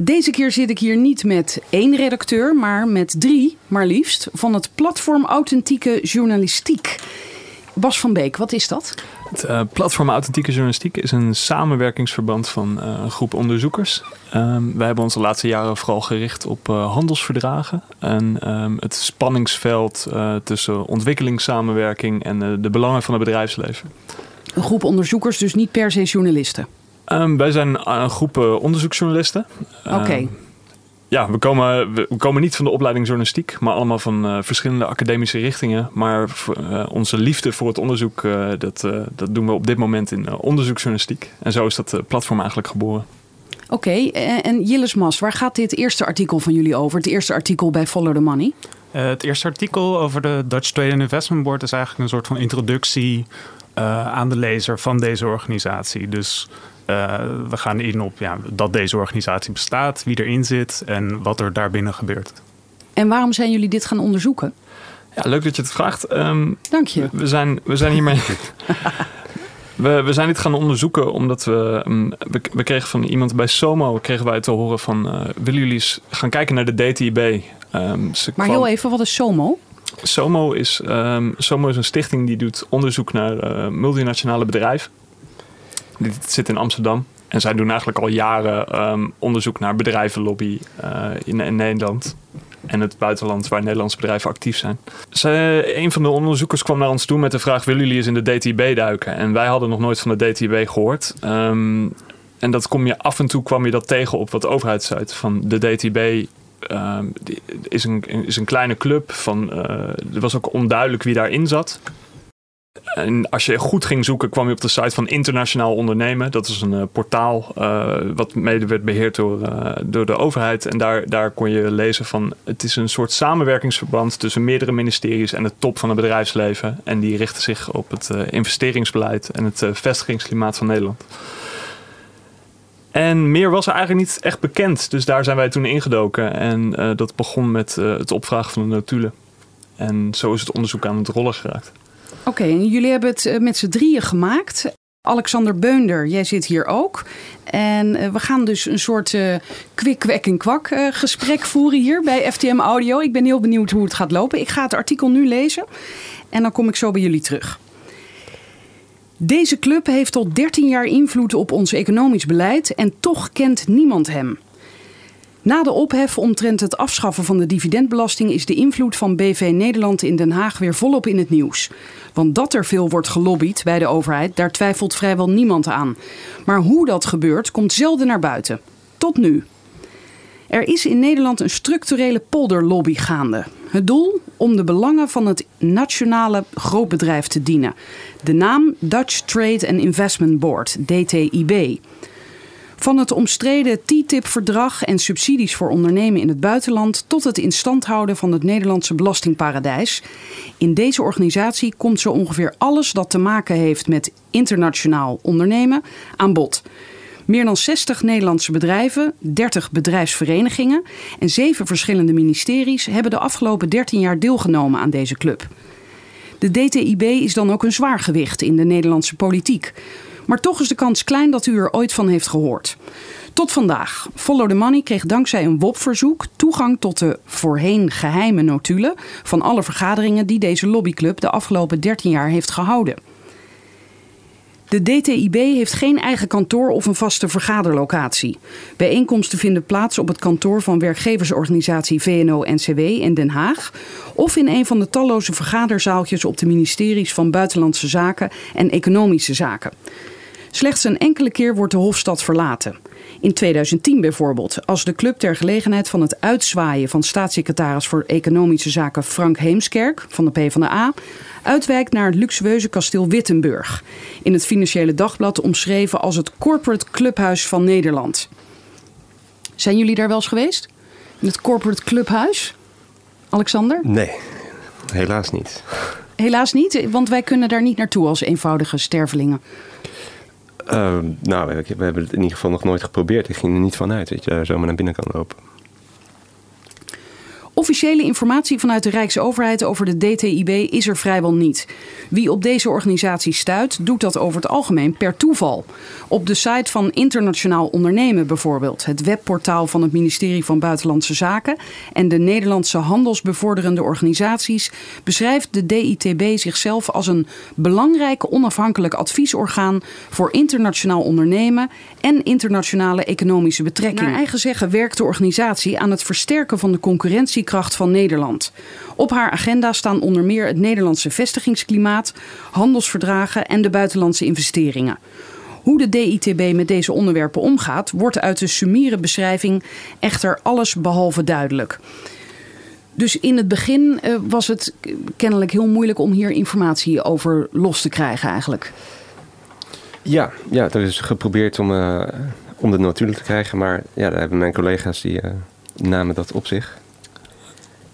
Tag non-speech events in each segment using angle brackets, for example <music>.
Deze keer zit ik hier niet met één redacteur, maar met drie, maar liefst, van het platform Authentieke Journalistiek. Bas van Beek, wat is dat? Het uh, platform Authentieke Journalistiek is een samenwerkingsverband van uh, een groep onderzoekers. Um, wij hebben ons de laatste jaren vooral gericht op uh, handelsverdragen en um, het spanningsveld tussen ontwikkelingssamenwerking en de belangen van het bedrijfsleven. Een groep onderzoekers, dus niet per se journalisten? Um, wij zijn een groep onderzoeksjournalisten. Oké. Okay. Ja, we komen, we komen niet van de opleiding journalistiek, maar allemaal van uh, verschillende academische richtingen. Maar uh, onze liefde voor het onderzoek, uh, dat, dat doen we op dit moment in onderzoeksjournalistiek. En zo is dat platform eigenlijk geboren. Oké, okay, en Jilles Mas, waar gaat dit eerste artikel van jullie over? Het eerste artikel bij Follow the Money? het eerste artikel over de Dutch Trade and Investment Board is eigenlijk een soort van introductie aan de lezer van deze organisatie. Dus uh, we gaan in op ja, dat deze organisatie bestaat, wie erin zit en wat er daarbinnen gebeurt. En waarom zijn jullie dit gaan onderzoeken? Ja, leuk dat je het vraagt. Um, Dank je. We zijn, we zijn hiermee. <laughs> we, we zijn dit gaan onderzoeken omdat we, um, we, we. kregen van iemand bij Somo kregen wij te horen van. Uh, willen jullie eens gaan kijken naar de DTIB? Um, maar kwam, heel even, wat is Somo? Somo is, Somo is een stichting die doet onderzoek naar uh, multinationale bedrijven. Dit zit in Amsterdam. En zij doen eigenlijk al jaren um, onderzoek naar bedrijvenlobby uh, in, Nederland. En het buitenland waar Nederlandse bedrijven actief zijn. Zij, een van de onderzoekers kwam naar ons toe met de vraag: willen jullie eens in de DTB duiken? En wij hadden nog nooit van de DTB gehoord. Um, en dat kom je af en toe kwam je dat tegen op wat overheidssite van de DTB. Um, is, een, is een kleine club. Van, uh, er was ook onduidelijk wie daarin zat. En als je goed ging zoeken, kwam je op de site van Internationaal Ondernemen. Dat is een uh, portaal uh, wat mede werd beheerd door, uh, door de overheid. En daar, daar kon je lezen van het is een soort samenwerkingsverband tussen meerdere ministeries en de top van het bedrijfsleven. En die richten zich op het investeringsbeleid en het vestigingsklimaat van Nederland. En meer was er eigenlijk niet echt bekend. Dus daar zijn wij toen ingedoken. En dat begon met het opvragen van de notulen. En zo is het onderzoek aan het rollen geraakt. Oké, okay, jullie hebben het eh, met z'n drieën gemaakt. Alexander Beunder, jij zit hier ook. En uh, we gaan dus een soort uh, kwik, kwek en kwak uh, gesprek voeren hier bij FTM Audio. Ik ben heel benieuwd hoe het gaat lopen. Ik ga het artikel nu lezen en dan kom ik zo bij jullie terug. Deze club heeft al 13 jaar invloed op ons economisch beleid en toch kent niemand hem. Na de ophef omtrent het afschaffen van de dividendbelasting is de invloed van BV Nederland in Den Haag weer volop in het nieuws. Want dat er veel wordt gelobbyd bij de overheid, daar twijfelt vrijwel niemand aan. Maar hoe dat gebeurt, komt zelden naar buiten. Tot nu. Er is in Nederland een structurele polderlobby gaande. Het doel? Om de belangen van het nationale grootbedrijf te dienen. De naam Dutch Trade and Investment Board, DTIB. Van het omstreden TTIP-verdrag en subsidies voor ondernemen in het buitenland tot het in stand houden van het Nederlandse belastingparadijs. In deze organisatie komt zo ongeveer alles dat te maken heeft met internationaal ondernemen aan bod. Meer dan 60 Nederlandse bedrijven, 30 bedrijfsverenigingen en 7 verschillende ministeries hebben de afgelopen 13 jaar deelgenomen aan deze club. De DTIB is dan ook een zwaargewicht in de Nederlandse politiek. Maar toch is de kans klein dat u er ooit van heeft gehoord. Tot vandaag. Follow the Money kreeg dankzij een WOP-verzoek toegang tot de voorheen geheime notulen van alle vergaderingen die deze lobbyclub de afgelopen 13 jaar heeft gehouden. De DTIB heeft geen eigen kantoor of een vaste vergaderlocatie. Bijeenkomsten vinden plaats op het kantoor van werkgeversorganisatie VNO-NCW in Den Haag of in een van de talloze vergaderzaaltjes op de ministeries van Buitenlandse Zaken en Economische Zaken. Slechts een enkele keer wordt de Hofstad verlaten. In 2010 bijvoorbeeld, als de club ter gelegenheid van het uitzwaaien van staatssecretaris voor Economische Zaken Frank Heemskerk van de PvdA uitwijkt naar het luxueuze kasteel Wittenburg. In het Financiële Dagblad omschreven als het corporate clubhuis van Nederland. Zijn jullie daar wel eens geweest? In het corporate clubhuis? Alexander? Nee, helaas niet. Helaas niet, want wij kunnen daar niet naartoe als eenvoudige stervelingen. Uh, nou, we, hebben het in ieder geval nog nooit geprobeerd. Ik ging er niet vanuit dat je zomaar naar binnen kan lopen. Officiële informatie vanuit de Rijksoverheid over de DTIB is er vrijwel niet. Wie op deze organisatie stuit, doet dat over het algemeen per toeval. Op de site van Internationaal Ondernemen bijvoorbeeld, het webportaal van het ministerie van Buitenlandse Zaken en de Nederlandse handelsbevorderende organisaties, beschrijft de DITB zichzelf als een belangrijk onafhankelijk adviesorgaan voor internationaal ondernemen en internationale economische betrekkingen. Naar eigen zeggen werkt de organisatie aan het versterken van de concurrentie kracht van Nederland. Op haar agenda staan onder meer het Nederlandse vestigingsklimaat, handelsverdragen en de buitenlandse investeringen. Hoe de DITB met deze onderwerpen omgaat, wordt uit de summiere beschrijving echter alles behalve duidelijk. Dus in het begin uh, was het kennelijk heel moeilijk om hier informatie over los te krijgen eigenlijk. Ja, ja er is geprobeerd om, uh, om dat natuurlijk te krijgen. Maar ja, daar hebben mijn collega's die uh, namen dat op zich.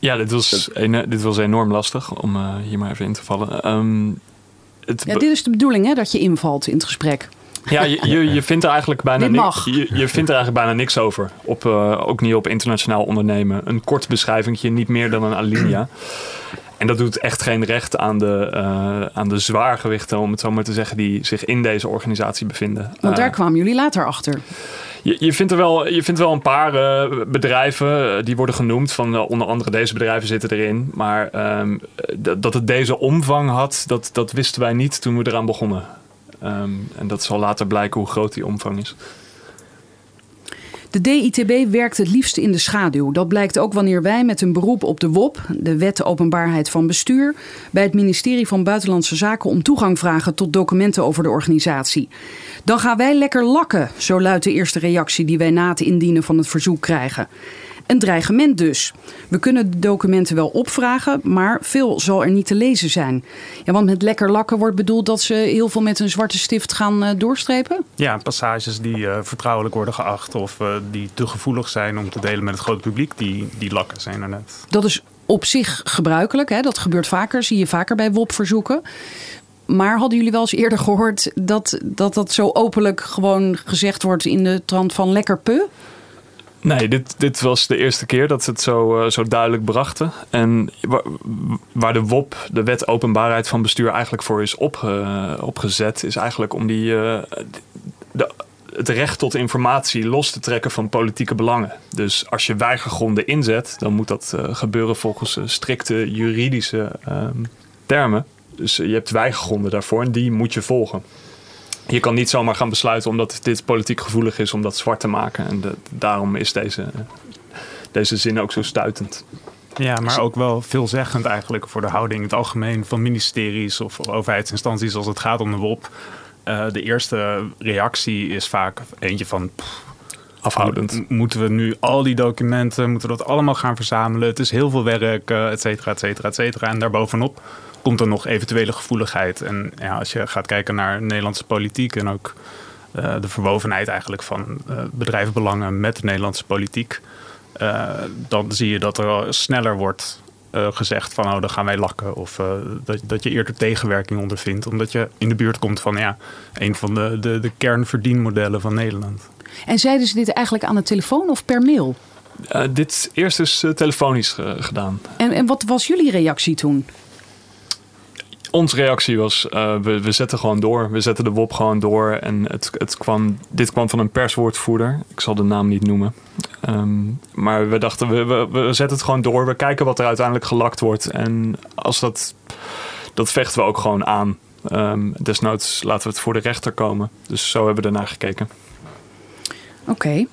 Ja, dit was, dit was enorm lastig om uh, hier maar even in te vallen. Um, het ja, dit is de bedoeling, hè, dat je invalt in het gesprek. Ja, je, je, je vindt er eigenlijk bijna niks. Je, je vindt er eigenlijk bijna niks over. Op, uh, ook niet op internationaal ondernemen. Een kort beschrijving, niet meer dan een alinea. En dat doet echt geen recht aan de, uh, aan de zwaargewichten, om het zo maar te zeggen, die zich in deze organisatie bevinden. Want daar kwamen jullie later achter. Je, vindt er wel, je vindt wel een paar uh, bedrijven uh, die worden genoemd. Van uh, onder andere deze bedrijven zitten erin. Maar um, dat het deze omvang had, dat, dat wisten wij niet toen we eraan begonnen. Um, en dat zal later blijken hoe groot die omvang is. De DITB werkt het liefst in de schaduw. Dat blijkt ook wanneer wij met een beroep op de WOP, de Wet Openbaarheid van Bestuur, bij het ministerie van Buitenlandse Zaken om toegang vragen tot documenten over de organisatie. Dan gaan wij lekker lakken, zo luidt de eerste reactie die wij na het indienen van het verzoek krijgen. Een dreigement dus. We kunnen de documenten wel opvragen, maar veel zal er niet te lezen zijn. Ja, want met lekker lakken wordt bedoeld dat ze heel veel met een zwarte stift gaan uh, doorstrepen? Ja, passages die uh, vertrouwelijk worden geacht of uh, die te gevoelig zijn om te delen met het grote publiek, die, die lakken zijn er net. Dat is op zich gebruikelijk, hè? dat gebeurt vaker, zie je vaker bij WOP-verzoeken. Maar hadden jullie wel eens eerder gehoord dat, dat dat zo openlijk gewoon gezegd wordt in de trant van lekker pu? Nee, dit, dit was de eerste keer dat ze het zo, uh, zo duidelijk brachten. En waar, de WOP, de Wet Openbaarheid van Bestuur, eigenlijk voor is opge, opgezet, is eigenlijk om die, uh, de, het recht tot informatie los te trekken van politieke belangen. Dus als je weigergronden inzet, dan moet dat uh, gebeuren volgens strikte juridische um, termen. Dus je hebt weigergronden daarvoor en die moet je volgen je kan niet zomaar gaan besluiten omdat dit politiek gevoelig is om dat zwart te maken. En de, daarom is deze, deze zin ook zo stuitend. Ja, maar ook wel veelzeggend eigenlijk voor de houding in het algemeen van ministeries of overheidsinstanties als het gaat om de WOP. Uh, de eerste reactie is vaak eentje van. Pff, Afhoudend. Moeten we nu al die documenten, moeten we dat allemaal gaan verzamelen? Het is heel veel werk, uh, et cetera, et cetera, et cetera. En daarbovenop komt er nog eventuele gevoeligheid. En ja, als je gaat kijken naar Nederlandse politiek en ook uh, de verwovenheid eigenlijk van uh, bedrijfsbelangen met de Nederlandse politiek, uh, dan zie je dat er sneller wordt gezegd van oh, dan gaan wij lakken. Of dat, dat je eerder tegenwerking ondervindt, omdat je in de buurt komt van ja, een van de, de, de kernverdienmodellen van Nederland. En zeiden ze dit eigenlijk aan de telefoon of per mail? dit eerst is telefonisch gedaan. En, en wat was jullie reactie toen? Onze reactie was, uh, we, we zetten gewoon door. We zetten de WOP gewoon door. En het, het kwam, dit kwam van een perswoordvoerder. Ik zal de naam niet noemen. Um, maar we dachten, we, zetten het gewoon door. We kijken wat er uiteindelijk gelakt wordt. En als dat, dat vechten we ook gewoon aan. Um, desnoods laten we het voor de rechter komen. Dus zo hebben we ernaar gekeken. Oké.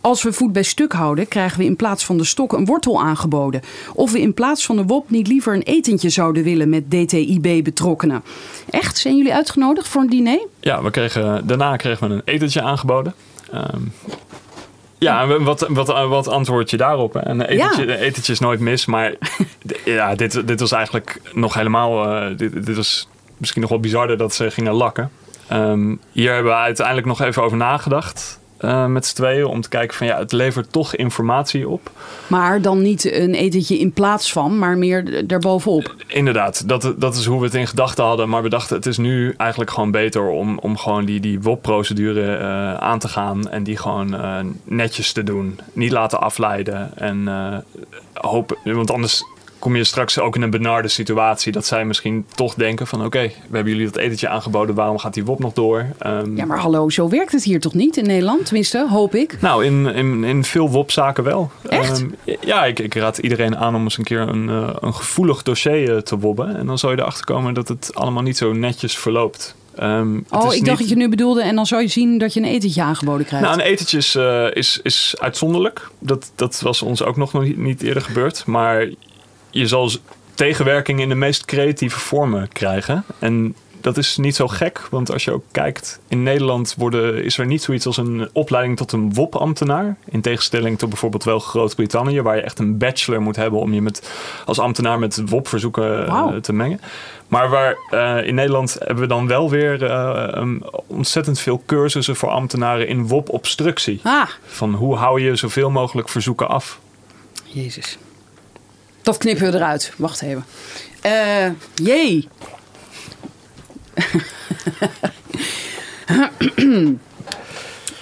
Als we voet bij stuk houden, krijgen we in plaats van de stok een wortel aangeboden. Of we in plaats van de wop niet liever een etentje zouden willen met DTIB-betrokkenen. Echt? Zijn jullie uitgenodigd voor een diner? Ja, we kregen, daarna kregen we een etentje aangeboden. Um, ja, wat, wat, wat antwoord je daarop? Een etentje, ja. etentje is nooit mis, maar <laughs> ja, dit, dit was eigenlijk nog helemaal. Uh, dit, dit was misschien nog wel bizarder dat ze gingen lakken. Um, hier hebben we uiteindelijk nog even over nagedacht. Eh, met z'n tweeën om te kijken van ja, het levert toch informatie op. Maar dan niet een etentje in plaats van, maar meer daarbovenop. Inderdaad, dat, dat is hoe we het in gedachten hadden. Maar we dachten het is nu eigenlijk gewoon beter om, om gewoon die, die WOP-procedure eh, aan te gaan en die gewoon eh, netjes te doen. Niet laten afleiden en eh, hopen, want anders kom je straks ook in een benarde situatie dat zij misschien toch denken van oké, we hebben jullie dat etentje aangeboden, waarom gaat die WOP nog door? Ehm, Ja, maar hallo, zo werkt het hier toch niet in Nederland? Tenminste, hoop ik. nou, in, in, in veel WOP-zaken wel. Echt? Ehm, ja, ik, ik raad iedereen aan om eens een keer een, eh, een gevoelig dossier eh, te wobben. En dan zal je erachter komen dat het allemaal niet zo netjes verloopt. Ehm, Oh, ik dacht dat je nu bedoelde en dan zou je zien dat je een etentje aangeboden krijgt. Nou, een etentje is, eh, is, is uitzonderlijk. Dat, dat was ons ook nog niet eerder gebeurd. Maar je zal tegenwerking in de meest creatieve vormen krijgen. En dat is niet zo gek, want als je ook kijkt, in Nederland worden, is er niet zoiets als een opleiding tot een WOP-ambtenaar. In tegenstelling tot bijvoorbeeld wel Groot-Brittannië, waar je echt een bachelor moet hebben om je met, als ambtenaar met WOP-verzoeken eh, te mengen. Maar waar, eh, in Nederland hebben we dan wel weer eh, um, ontzettend veel cursussen voor ambtenaren in WOP-obstructie. Ah, Van hoe hou je zoveel mogelijk verzoeken af? jezus. Dat knippen we eruit. Wacht even. Eh, jee.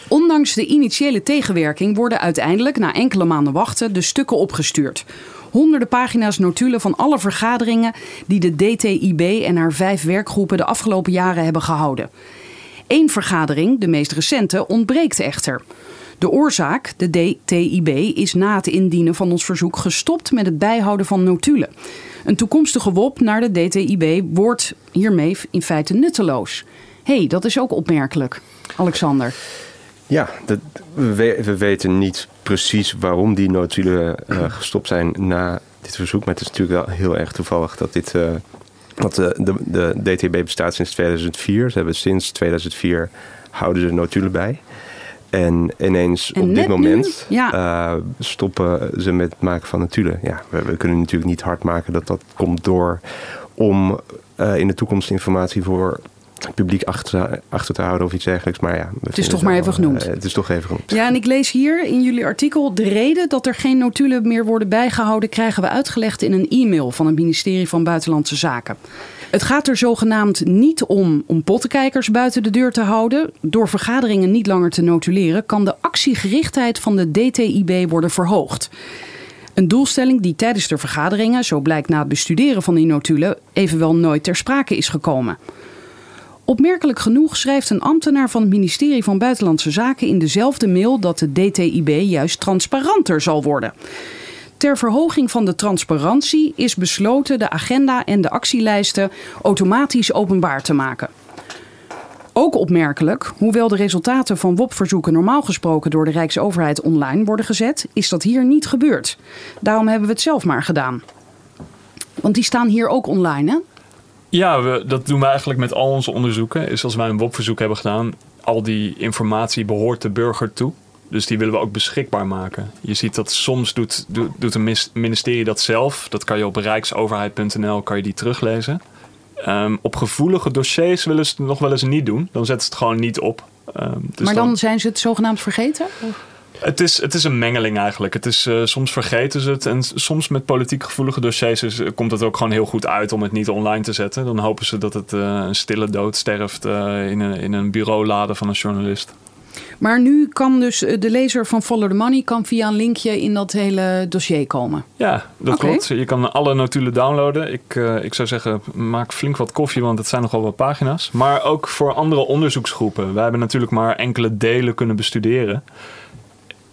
Ondanks de initiële tegenwerking worden uiteindelijk na enkele maanden wachten de stukken opgestuurd. Honderden pagina's notulen van alle vergaderingen die de DTIB en haar vijf werkgroepen de afgelopen jaren hebben gehouden. Eén vergadering, de meest recente, ontbreekt echter. De oorzaak, de DTIB, is na het indienen van ons verzoek gestopt met het bijhouden van notulen. Een toekomstige WOP naar de DTIB wordt hiermee in feite nutteloos. Hey, dat is ook opmerkelijk. Alexander. Ja, dat, we, we- we weten niet precies waarom die notulen eh, gestopt zijn na dit verzoek. Maar het is natuurlijk wel heel erg toevallig dat dit. de, de, de DTB bestaat sinds 2004. Ze hebben sinds 2004 houden ze notulen bij. En ineens En op dit moment ja. eh, stoppen ze met het maken van notulen. Ja, we, we kunnen natuurlijk niet hard maken dat dat komt door om eh, in de toekomst informatie voor het publiek achter, achter te houden of iets dergelijks. Maar ja, we vinden toch maar even genoemd. eh, het is toch even genoemd. Ja, en ik lees hier in jullie artikel... de reden dat er geen notulen meer worden bijgehouden... krijgen we uitgelegd in een e-mail van het ministerie van Buitenlandse Zaken. Het gaat er zogenaamd niet om om pottenkijkers buiten de deur te houden. Door vergaderingen niet langer te notuleren... kan de actiegerichtheid van de DTIB worden verhoogd. Een doelstelling die tijdens de vergaderingen, zo blijkt na het bestuderen van die notulen, evenwel nooit ter sprake is gekomen. Opmerkelijk genoeg schrijft een ambtenaar van het ministerie van Buitenlandse Zaken in dezelfde mail dat de DTIB juist transparanter zal worden. Ter verhoging van de transparantie is besloten de agenda en de actielijsten automatisch openbaar te maken. Ook opmerkelijk, hoewel de resultaten van WOP-verzoeken normaal gesproken door de Rijksoverheid online worden gezet, is dat hier niet gebeurd. Daarom hebben we het zelf maar gedaan. Want die staan hier ook online, hè? Ja, we, dat doen we eigenlijk met al onze onderzoeken. Is als wij een WOP-verzoek hebben gedaan, al die informatie behoort de burger toe. Dus die willen we ook beschikbaar maken. Je ziet dat soms doet, doet, doet een ministerie dat zelf. Dat kan je op rijksoverheid.nl kan je die teruglezen. Ehm, op gevoelige dossiers willen ze het nog wel eens niet doen. Dan zetten ze het gewoon niet op. Ehm, dus maar dan zijn ze het zogenaamd vergeten? Het is, het is een mengeling eigenlijk. Het is, eh, soms vergeten ze het. En soms met politiek gevoelige dossiers is- komt het ook gewoon heel goed uit om het niet online te zetten. Dan hopen ze dat het eh, een stille dood sterft eh, in, een, in een bureaulade van een journalist. Maar nu kan dus eh, de lezer van Follow the Money kan via een linkje in dat hele dossier komen. Ja, dat klopt. Je kan alle notulen downloaden. Ik, eh, ik zou zeggen, maak flink wat koffie, want het zijn nogal wat pagina's. Maar ook voor andere onderzoeksgroepen. Wij hebben natuurlijk maar enkele delen kunnen bestuderen.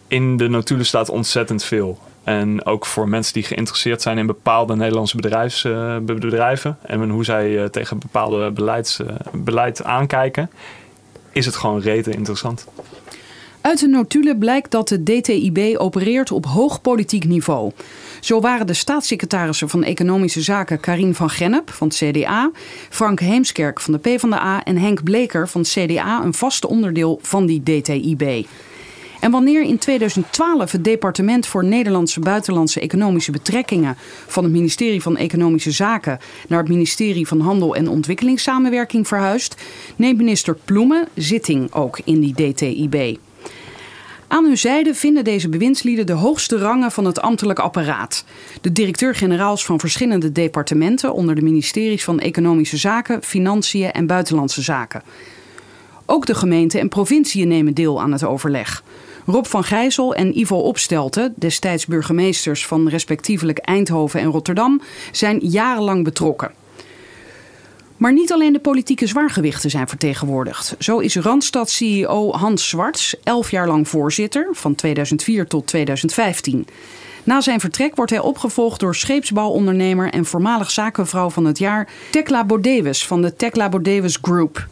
In de notulen staat ontzettend veel. En ook voor mensen die geïnteresseerd zijn in bepaalde Nederlandse bedrijfs, eh, be- bedrijven en hoe zij tegen bepaalde beleids, beleid aankijken, is het gewoon rete interessant. Uit de notulen blijkt dat de DTIB opereert op hoog politiek niveau. Zo waren de staatssecretarissen van Economische Zaken Karin van Gennep van het CDA, Frank Heemskerk van de PvdA en Henk Bleker van het CDA een vast onderdeel van die DTIB. En wanneer in 2012 het Departement voor Nederlandse Buitenlandse Economische Betrekkingen van het ministerie van Economische Zaken naar het ministerie van Handel en Ontwikkelingssamenwerking verhuist, neemt minister Ploemen zitting ook in die DTIB. Aan hun zijde vinden deze bewindslieden de hoogste rangen van het ambtelijk apparaat. De directeur-generaals van verschillende departementen onder de ministeries van Economische Zaken, Financiën en Buitenlandse Zaken. Ook de gemeenten en provinciën nemen deel aan het overleg. Rob van Gijzel en Ivo Opstelten, destijds burgemeesters van respectievelijk Eindhoven en Rotterdam, zijn jarenlang betrokken. Maar niet alleen de politieke zwaargewichten zijn vertegenwoordigd. Zo is Randstad-CEO Hans Zwarts elf jaar lang voorzitter, van 2004 tot 2015. Na zijn vertrek wordt hij opgevolgd door scheepsbouwondernemer en voormalig zakenvrouw van het jaar Tekla Bodewes van de Tekla Bodewes Group.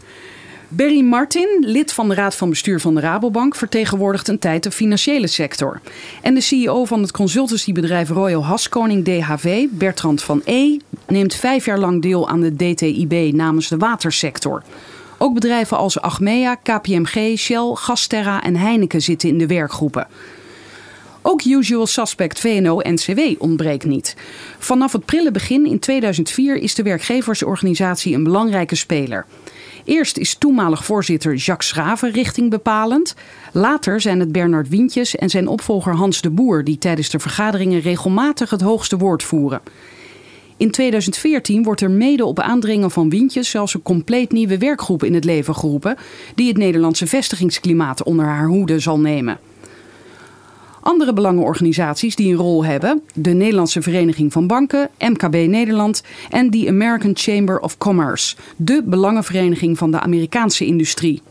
Berry Martin, lid van de Raad van Bestuur van de Rabobank, vertegenwoordigt een tijd de financiële sector. En de CEO van het consultancybedrijf Royal Haskoning DHV, Bertrand van E., neemt vijf jaar lang deel aan de DTIB namens de watersector. Ook bedrijven als Achmea, KPMG, Shell, Gasterra en Heineken zitten in de werkgroepen. Ook usual suspect VNO-NCW ontbreekt niet. Vanaf het prille begin in 2004 is de werkgeversorganisatie een belangrijke speler. Eerst is toenmalig voorzitter Jacques Schraven richting bepalend. Later zijn het Bernard Wientjes en zijn opvolger Hans de Boer die tijdens de vergaderingen regelmatig het hoogste woord voeren. In 2014 wordt er mede op aandringen van Wientjes zelfs een compleet nieuwe werkgroep in het leven geroepen, die het Nederlandse vestigingsklimaat onder haar hoede zal nemen. Andere belangenorganisaties die een rol hebben, de Nederlandse Vereniging van Banken, MKB Nederland en de American Chamber of Commerce, de belangenvereniging van de Amerikaanse industrie.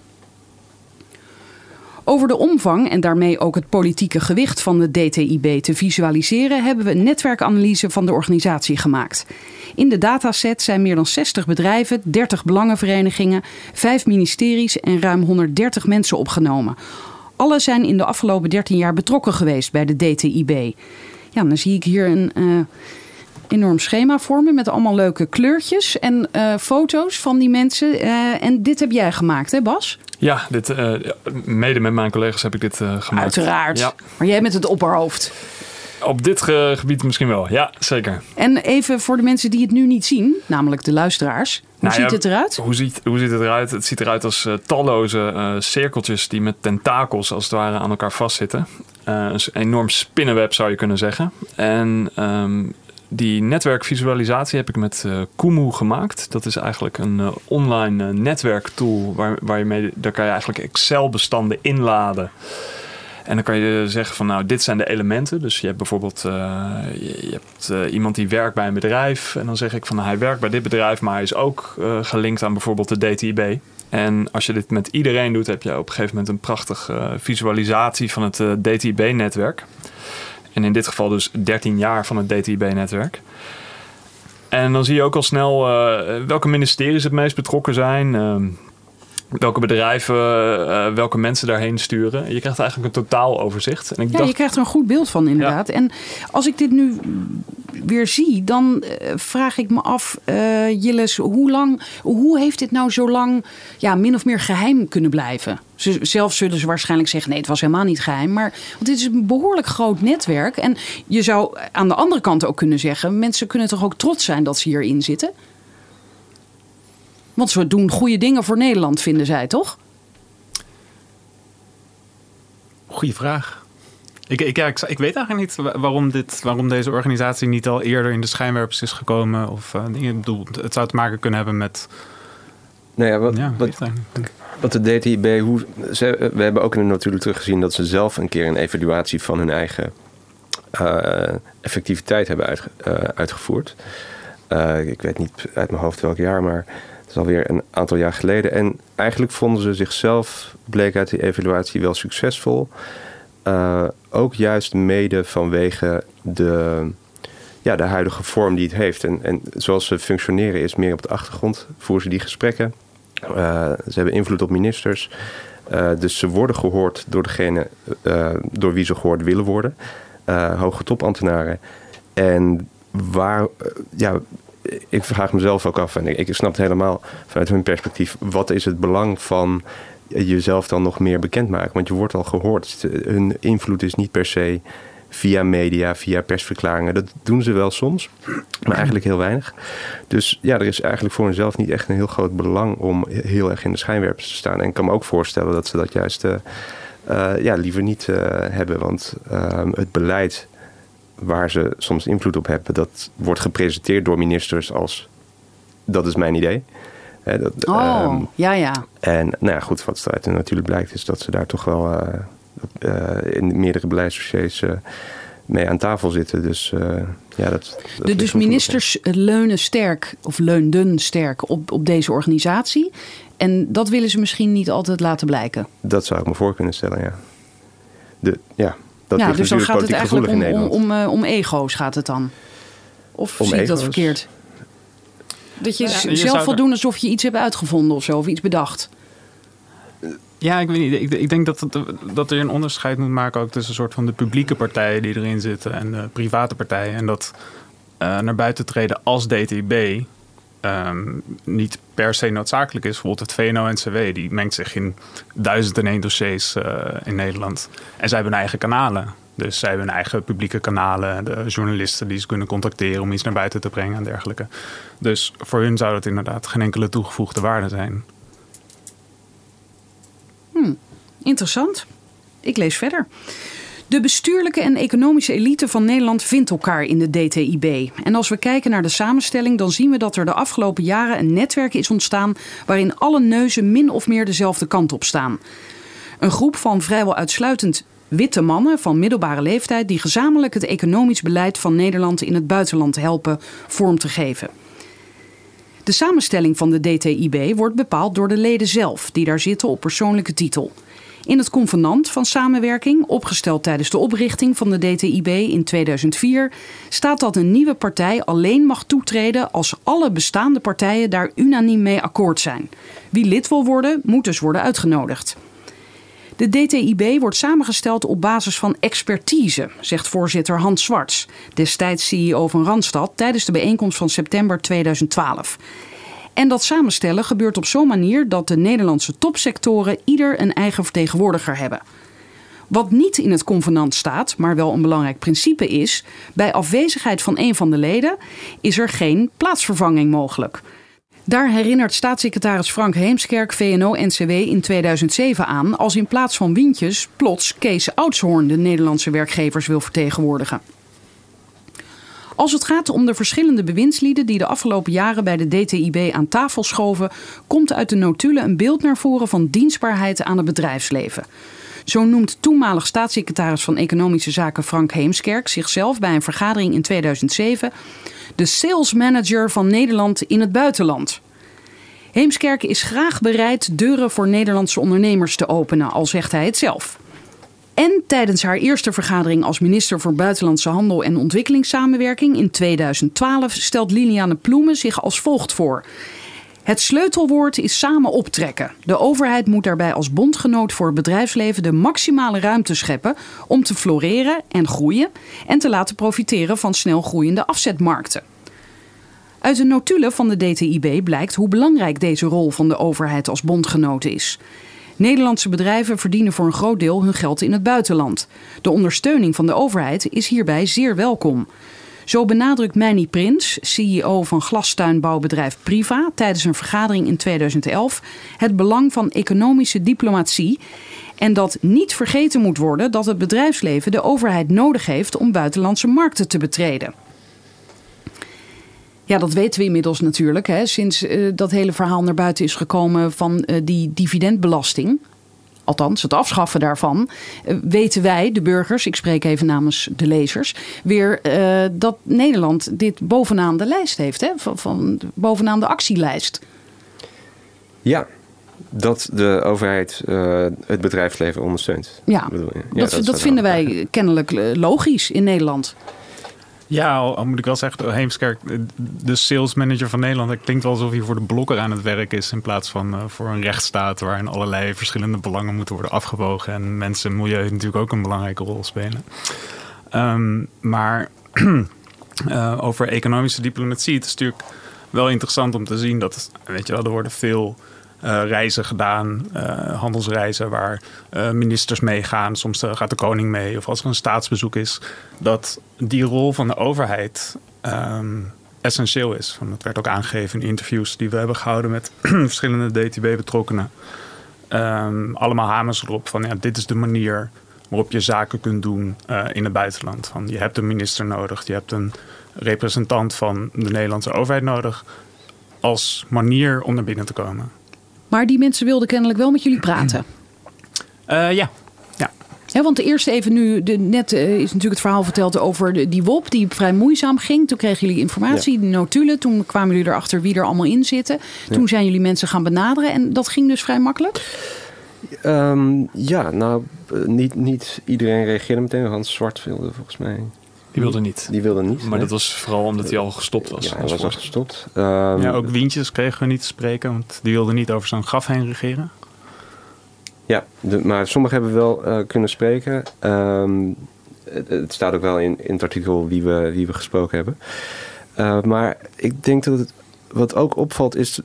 Over de omvang en daarmee ook het politieke gewicht van de DTIB te visualiseren, hebben we een netwerkanalyse van de organisatie gemaakt. In de dataset zijn meer dan 60 bedrijven, 30 belangenverenigingen, 5 ministeries en ruim 130 mensen opgenomen. Alle zijn in de afgelopen 13 jaar betrokken geweest bij de DTIB. Ja, dan zie ik hier een uh, enorm schema vormen met allemaal leuke kleurtjes en uh, foto's van die mensen. Uh, en dit heb jij gemaakt, hè Bas? Ja, dit, mede met mijn collega's heb ik dit gemaakt. Uiteraard. Ja. Maar jij met het opperhoofd. Op dit gebied misschien wel, ja, zeker. En even voor de mensen die het nu niet zien, namelijk de luisteraars. Hoe Nou ziet ja, het eruit? Hoe ziet, hoe ziet het eruit? Het ziet eruit als uh, talloze uh, cirkeltjes die met tentakels als het ware aan elkaar vastzitten. Uh, een enorm spinnenweb zou je kunnen zeggen. En um, die netwerkvisualisatie heb ik met Kumu gemaakt. Dat is eigenlijk een online netwerktool waar, waar je mee, daar kan je eigenlijk Excel-bestanden inladen. En dan kan je zeggen van nou, dit zijn de elementen. Dus je hebt bijvoorbeeld uh, je, hebt uh, iemand die werkt bij een bedrijf. En dan zeg ik van nou, hij werkt bij dit bedrijf, maar hij is ook uh, gelinkt aan bijvoorbeeld de DTIB. En als je dit met iedereen doet, heb je op een gegeven moment een prachtige visualisatie van het DTIB-netwerk. En in dit geval dus 13 jaar van het DTIB-netwerk. En dan zie je ook al snel welke ministeries het meest betrokken zijn ehm, welke bedrijven, uh, welke mensen daarheen sturen. Je krijgt eigenlijk een totaaloverzicht. En ik ja, dacht, je krijgt er een goed beeld van inderdaad. Ja. En als ik dit nu weer zie, dan uh, vraag ik me af, uh, Jilles, hoe lang, hoe heeft dit nou zo lang ja, min of meer geheim kunnen blijven? Ze, zelf zullen ze waarschijnlijk zeggen, nee, het was helemaal niet geheim. Maar want dit is een behoorlijk groot netwerk. En je zou aan de andere kant ook kunnen zeggen, mensen kunnen toch ook trots zijn dat ze hierin zitten? Want ze doen goede dingen voor Nederland, vinden zij, toch? Goeie vraag. Ik, ik, ja, ik, ik, weet eigenlijk niet waarom, dit, waarom deze organisatie niet al eerder in de schijnwerpers is gekomen. Of uh, ik bedoel, het zou te maken kunnen hebben met. Nou ja, wat, ja, wat, wat de DTIB, hoe, ze, we hebben ook natuurlijk teruggezien dat ze zelf een keer een evaluatie van hun eigen uh, effectiviteit hebben uitge, uh, uitgevoerd. Uh, ik weet niet uit mijn hoofd welk jaar, maar alweer een aantal jaar geleden. En eigenlijk vonden ze zichzelf, bleek uit die evaluatie, wel succesvol. Uh, ook juist mede vanwege de, ja, de huidige vorm die het heeft. En, en zoals ze functioneren is meer op de achtergrond. Voeren ze die gesprekken. Uh, ze hebben invloed op ministers. Uh, dus ze worden gehoord door degene door wie ze gehoord willen worden. hoge topambtenaren. En waar, ja, ik vraag mezelf ook af, en ik, snap het helemaal vanuit hun perspectief, wat is het belang van jezelf dan nog meer bekendmaken? Want je wordt al gehoord. Hun invloed is niet per se via media, via persverklaringen. Dat doen ze wel soms, maar eigenlijk heel weinig. Dus ja, er is eigenlijk voor hunzelf niet echt een heel groot belang om heel erg in de schijnwerpers te staan. En ik kan me ook voorstellen dat ze dat juist uh, eh, ja, liever niet eh, hebben. Want ehm, het beleid waar ze soms invloed op hebben, dat wordt gepresenteerd door ministers als dat is mijn idee. Dat, Oh, ehm, ja, ja. en nou ja, goed, wat eruit natuurlijk blijkt, is dat ze daar toch wel eh, eh, in meerdere beleidsdossiers eh, mee aan tafel zitten. Dus ja, dat. dat De, ligt dus ministers leunen sterk, of leunden sterk op, op deze organisatie. En dat willen ze misschien niet altijd laten blijken. Dat zou ik me voor kunnen stellen, ja. De, ja, dat ja, dus dan gaat het eigenlijk om, om, eh, om ego's gaat het dan. Of Om zie ik dat verkeerd? Dat je Ja, je zelf wil doen alsof je iets hebt uitgevonden of zo, of iets bedacht. Ja, ik weet niet. Ik, ik denk dat, het, dat er een onderscheid moet maken ook tussen een soort van de publieke partijen die erin zitten en de private partijen. En dat eh, naar buiten treden als DTB ehm, niet per se noodzakelijk is. Bijvoorbeeld het VNO-NCW, die mengt zich in duizend en één dossiers eh, in Nederland. En zij hebben eigen kanalen. Dus zij hebben hun eigen publieke kanalen, de journalisten die ze kunnen contacteren om iets naar buiten te brengen en dergelijke. Dus voor hun zou dat inderdaad geen enkele toegevoegde waarde zijn. Interessant. Ik lees verder. De bestuurlijke en economische elite van Nederland vindt elkaar in de DTIB. En als we kijken naar de samenstelling, dan zien we dat er de afgelopen jaren een netwerk is ontstaan waarin alle neuzen min of meer dezelfde kant op staan. Een groep van vrijwel uitsluitend witte mannen van middelbare leeftijd die gezamenlijk het economisch beleid van Nederland in het buitenland helpen vorm te geven. De samenstelling van de DTIB wordt bepaald door de leden zelf, die daar zitten op persoonlijke titel. In het convenant van samenwerking, opgesteld tijdens de oprichting van de DTIB in 2004, staat dat een nieuwe partij alleen mag toetreden als alle bestaande partijen daar unaniem mee akkoord zijn. Wie lid wil worden, moet dus worden uitgenodigd. De DTIB wordt samengesteld op basis van expertise, zegt voorzitter Hans Zwarts, destijds CEO van Randstad, tijdens de bijeenkomst van september 2012. En dat samenstellen gebeurt op zo'n manier dat de Nederlandse topsectoren ieder een eigen vertegenwoordiger hebben. Wat niet in het convenant staat, maar wel een belangrijk principe is: bij afwezigheid van een van de leden is er geen plaatsvervanging mogelijk. Daar herinnert staatssecretaris Frank Heemskerk VNO-NCW in 2007 aan als in plaats van Wientjes plots Kees Oudshoorn de Nederlandse werkgevers wil vertegenwoordigen. Als het gaat om de verschillende bewindslieden die de afgelopen jaren bij de DTIB aan tafel schoven, komt uit de notulen een beeld naar voren van dienstbaarheid aan het bedrijfsleven. Zo noemt toenmalig staatssecretaris van Economische Zaken Frank Heemskerk zichzelf bij een vergadering in 2007 de sales manager van Nederland in het buitenland. Heemskerk is graag bereid deuren voor Nederlandse ondernemers te openen, al zegt hij het zelf. En tijdens haar eerste vergadering als minister voor Buitenlandse Handel en Ontwikkelingssamenwerking in 2012 stelt Liliane Ploemen zich als volgt voor. Het sleutelwoord is samen optrekken. De overheid moet daarbij als bondgenoot voor het bedrijfsleven de maximale ruimte scheppen om te floreren en groeien en te laten profiteren van snel groeiende afzetmarkten. Uit de notulen van de DTIB blijkt hoe belangrijk deze rol van de overheid als bondgenoot is. Nederlandse bedrijven verdienen voor een groot deel hun geld in het buitenland. De ondersteuning van de overheid is hierbij zeer welkom. Zo benadrukt Manny Prins, CEO van glastuinbouwbedrijf Priva, tijdens een vergadering in 2011 het belang van economische diplomatie en dat niet vergeten moet worden dat het bedrijfsleven de overheid nodig heeft om buitenlandse markten te betreden. Ja, dat weten we inmiddels natuurlijk. Hè, sinds eh, dat hele verhaal naar buiten is gekomen van eh, die dividendbelasting. Althans, het afschaffen daarvan. eh, weten wij, de burgers, ik spreek even namens de lezers. weer dat Nederland dit bovenaan de lijst heeft. Hè, van, van bovenaan de actielijst. Ja, dat de overheid het bedrijfsleven ondersteunt. Ja, bedoel dat, dat er vinden wij kennelijk logisch in Nederland. Ja, al, moet ik wel zeggen, Heemskerk, de sales manager van Nederland, het klinkt wel alsof hij voor de blokker aan het werk is in plaats van eh, voor een rechtsstaat waarin allerlei verschillende belangen moeten worden afgewogen en mensen en milieu natuurlijk ook een belangrijke rol spelen. Ehm, maar <clears throat> eh, over economische diplomatie, het is natuurlijk wel interessant om te zien dat, weet je wel, er worden veel eh, reizen gedaan, eh, handelsreizen waar eh, ministers meegaan. Soms eh, gaat de koning mee of als er een staatsbezoek is. Dat die rol van de overheid ehm, essentieel is. Van, dat werd ook aangegeven in interviews die we hebben gehouden met <clears throat> verschillende DTB-betrokkenen. ehm, allemaal hamers erop van ja, dit is de manier waarop je zaken kunt doen eh, in het buitenland. Van, je hebt een minister nodig, je hebt een representant van de Nederlandse overheid nodig als manier om naar binnen te komen. Maar die mensen wilden kennelijk wel met jullie praten. Uh, ja. Ja, want eerst even nu, de, net uh, is natuurlijk het verhaal verteld over de, die WOP die vrij moeizaam ging. Toen kregen jullie informatie, ja. notulen. Toen kwamen jullie erachter wie er allemaal in zitten. Ja. Toen zijn jullie mensen gaan benaderen en dat ging dus vrij makkelijk? Um, ja, nou, niet, niet iedereen reageerde meteen. Hans Zwart wilde volgens mij die wilde niet. Die wilde niet. Maar nee. dat was vooral omdat hij al gestopt was. Ja, hij was al gestopt. Um, ja, ook Wientjes kregen we niet te spreken, want die wilde niet over zijn graf heen regeren. Ja, de, maar sommigen hebben wel uh, kunnen spreken. Um, het, het, staat ook wel in, in het artikel wie we, wie we gesproken hebben. Uh, maar ik denk dat het, wat ook opvalt is